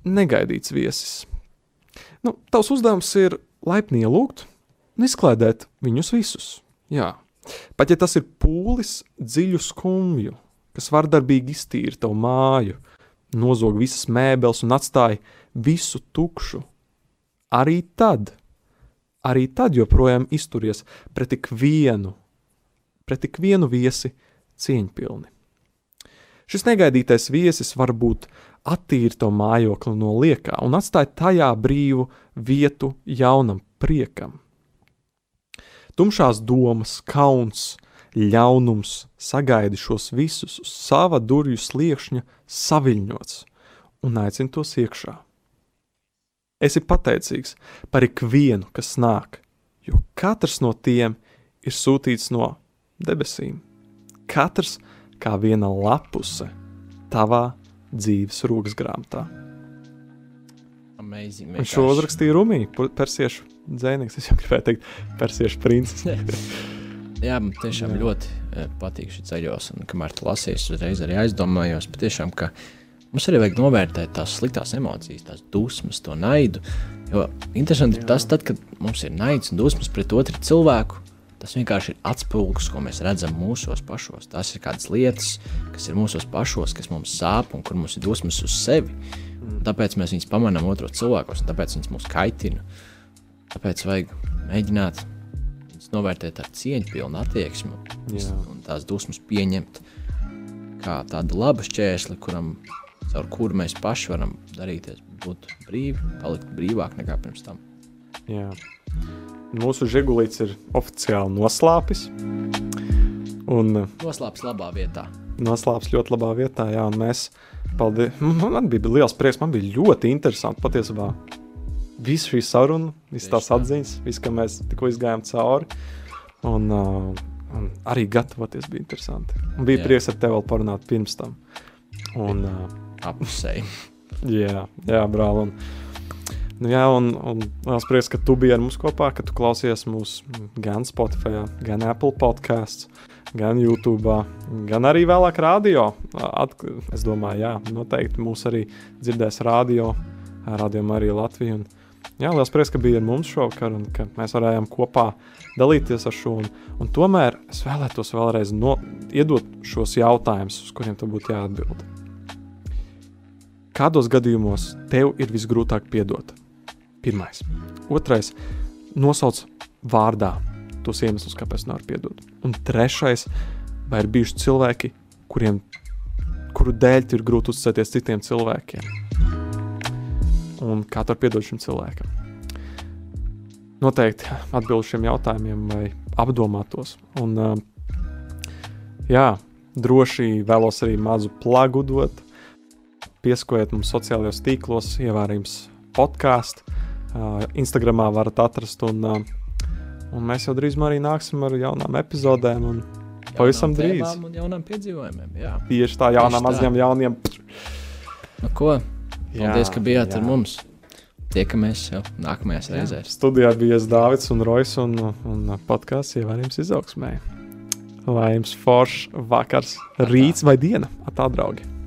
negaidīts viesis. Nu, tavs uzdevums ir laipni ielūgt un izklaidēt viņus visus. Jā. Pat ja tas ir pūlis dziļu skumju, kas vardarbīgi iztīra tavu māju, nozog visas mēbeles un atstāja visu tukšu. Arī tad, arī tad joprojām izturies pret tik vienu, pret tik vienu viesi cieņpilni. Šis negaidītais viesis var būt attīri to mājokli no liekā un atstāja tajā brīvu vietu jaunam priekam. Tumšās domas, kauns, ļaunums sagaidi šos visus uz sava durvju sliekšņa saviļņots un aicina tos iekšā. Esi pateicīgs par ikvienu, kas nāk, jo katrs no tiem ir sūtīts no debesīm. Katrs kā viena lapuse tavā dzīves rokas grāmatā. Amazing, Un šo uzrakstīja Rumija, persiešu dzēnieks. Es jau gribēju teikt, persiešu princis. Jā, man tiešām ļoti uh, patīk šis ceļos, un kamēr tu lasīsi, uzreiz arī aizdomājos, patiešām, ka mums arī vajag novērtēt tās sliktās emocijas, tās dusmas, to naidu. Jo interesanti ir tas, tad, kad mums ir naids un dusmas pret otru cilvēku, tas vienkārši ir atspulgs, ko mēs redzam mūsos pašos. Tās ir kādas lietas, kas ir mūsos pašos, kas mums sāp un kur mums ir dusmas uz sevi. Un tāpēc mēs viņus pamanām otros cilvēkos, un tāpēc viņus mūs kaitina. Tāpēc vajag mēģināt novērtēt ar cieņu, pilnu attieksmi Jā. un tās dusmas pieņemt kā tādu labu šķērsli, kuram, caur kuru mēs paši varam darīties, būt brīvi, palikt brīvāk nekā pirms tam. Jā. Mūsu žigulīts ir oficiāli noslāpis. Un Noslēpts labā vietā. noslēpts ļoti labā vietā. Jā, un mēs, paldies, man bija liels prieks, man bija ļoti interesanti patiesībā. Visu šī saruna, visas tās atziņas, viss, ka mēs tikko izgājām cauri. Un, uh, un arī gatavoties bija interesanti. Un bija Jā. prieks ar tevi vēl parunāt pirms tam. Un, uh, Apusēji. Jā, jā brāl. Un, nu, jā, un, un es priecājos, ka tu biji ar mums kopā, ka tu klausies mūsu gan Spotify, gan Apple podkāstā, gan YouTube, gan arī vēlāk radio. At, es domāju, jā, noteikti mūs arī dzirdēs radio, radio arī Latviju. Un, jā, liels prieks, ka bija ar mums šovakar un ka mēs varējām kopā dalīties ar šo. Un, un tomēr es vēlētos vēlreiz no, iedot šos jautājumus, uz kuriem tev būtu jāatbild. Kādos gadījumos tev ir visgrūtāk piedot? Pirmais. Otrais. Nosauc vārdā tos iemeslus, kāpēc nevar piedot. Un trešais. Vai ir bijuši cilvēki, kuriem, kuru dēļ ir grūti uzticēties citiem cilvēkiem? Un kā tu vari piedot šim cilvēkam? Noteikti atbildēt šiem jautājumiem, vai apdomātos. Un, jā, droši vēlos arī mazu plagu dot. pieskojiet mums sociālajos tīklos, ievērījums podkāstu. Instagramā varat atrast, un, un mēs jau drīz arī nāksim ar jaunām epizodēm. Un pavisam drīz. Un jaunām piedzīvojumiem. Jā. Tieši tā, jaunām Tieši tā. mazajām jauniem. Nu, ko? Paldies, ka bijāt jā. ar mums. Tiekamies jau nākamajās reizēs. Studijā bija Dārvids un Rojas un, un podkāsts ievērījums izaugsmē. Lai jums foršs vakars, rīts vai diena, atā draugi!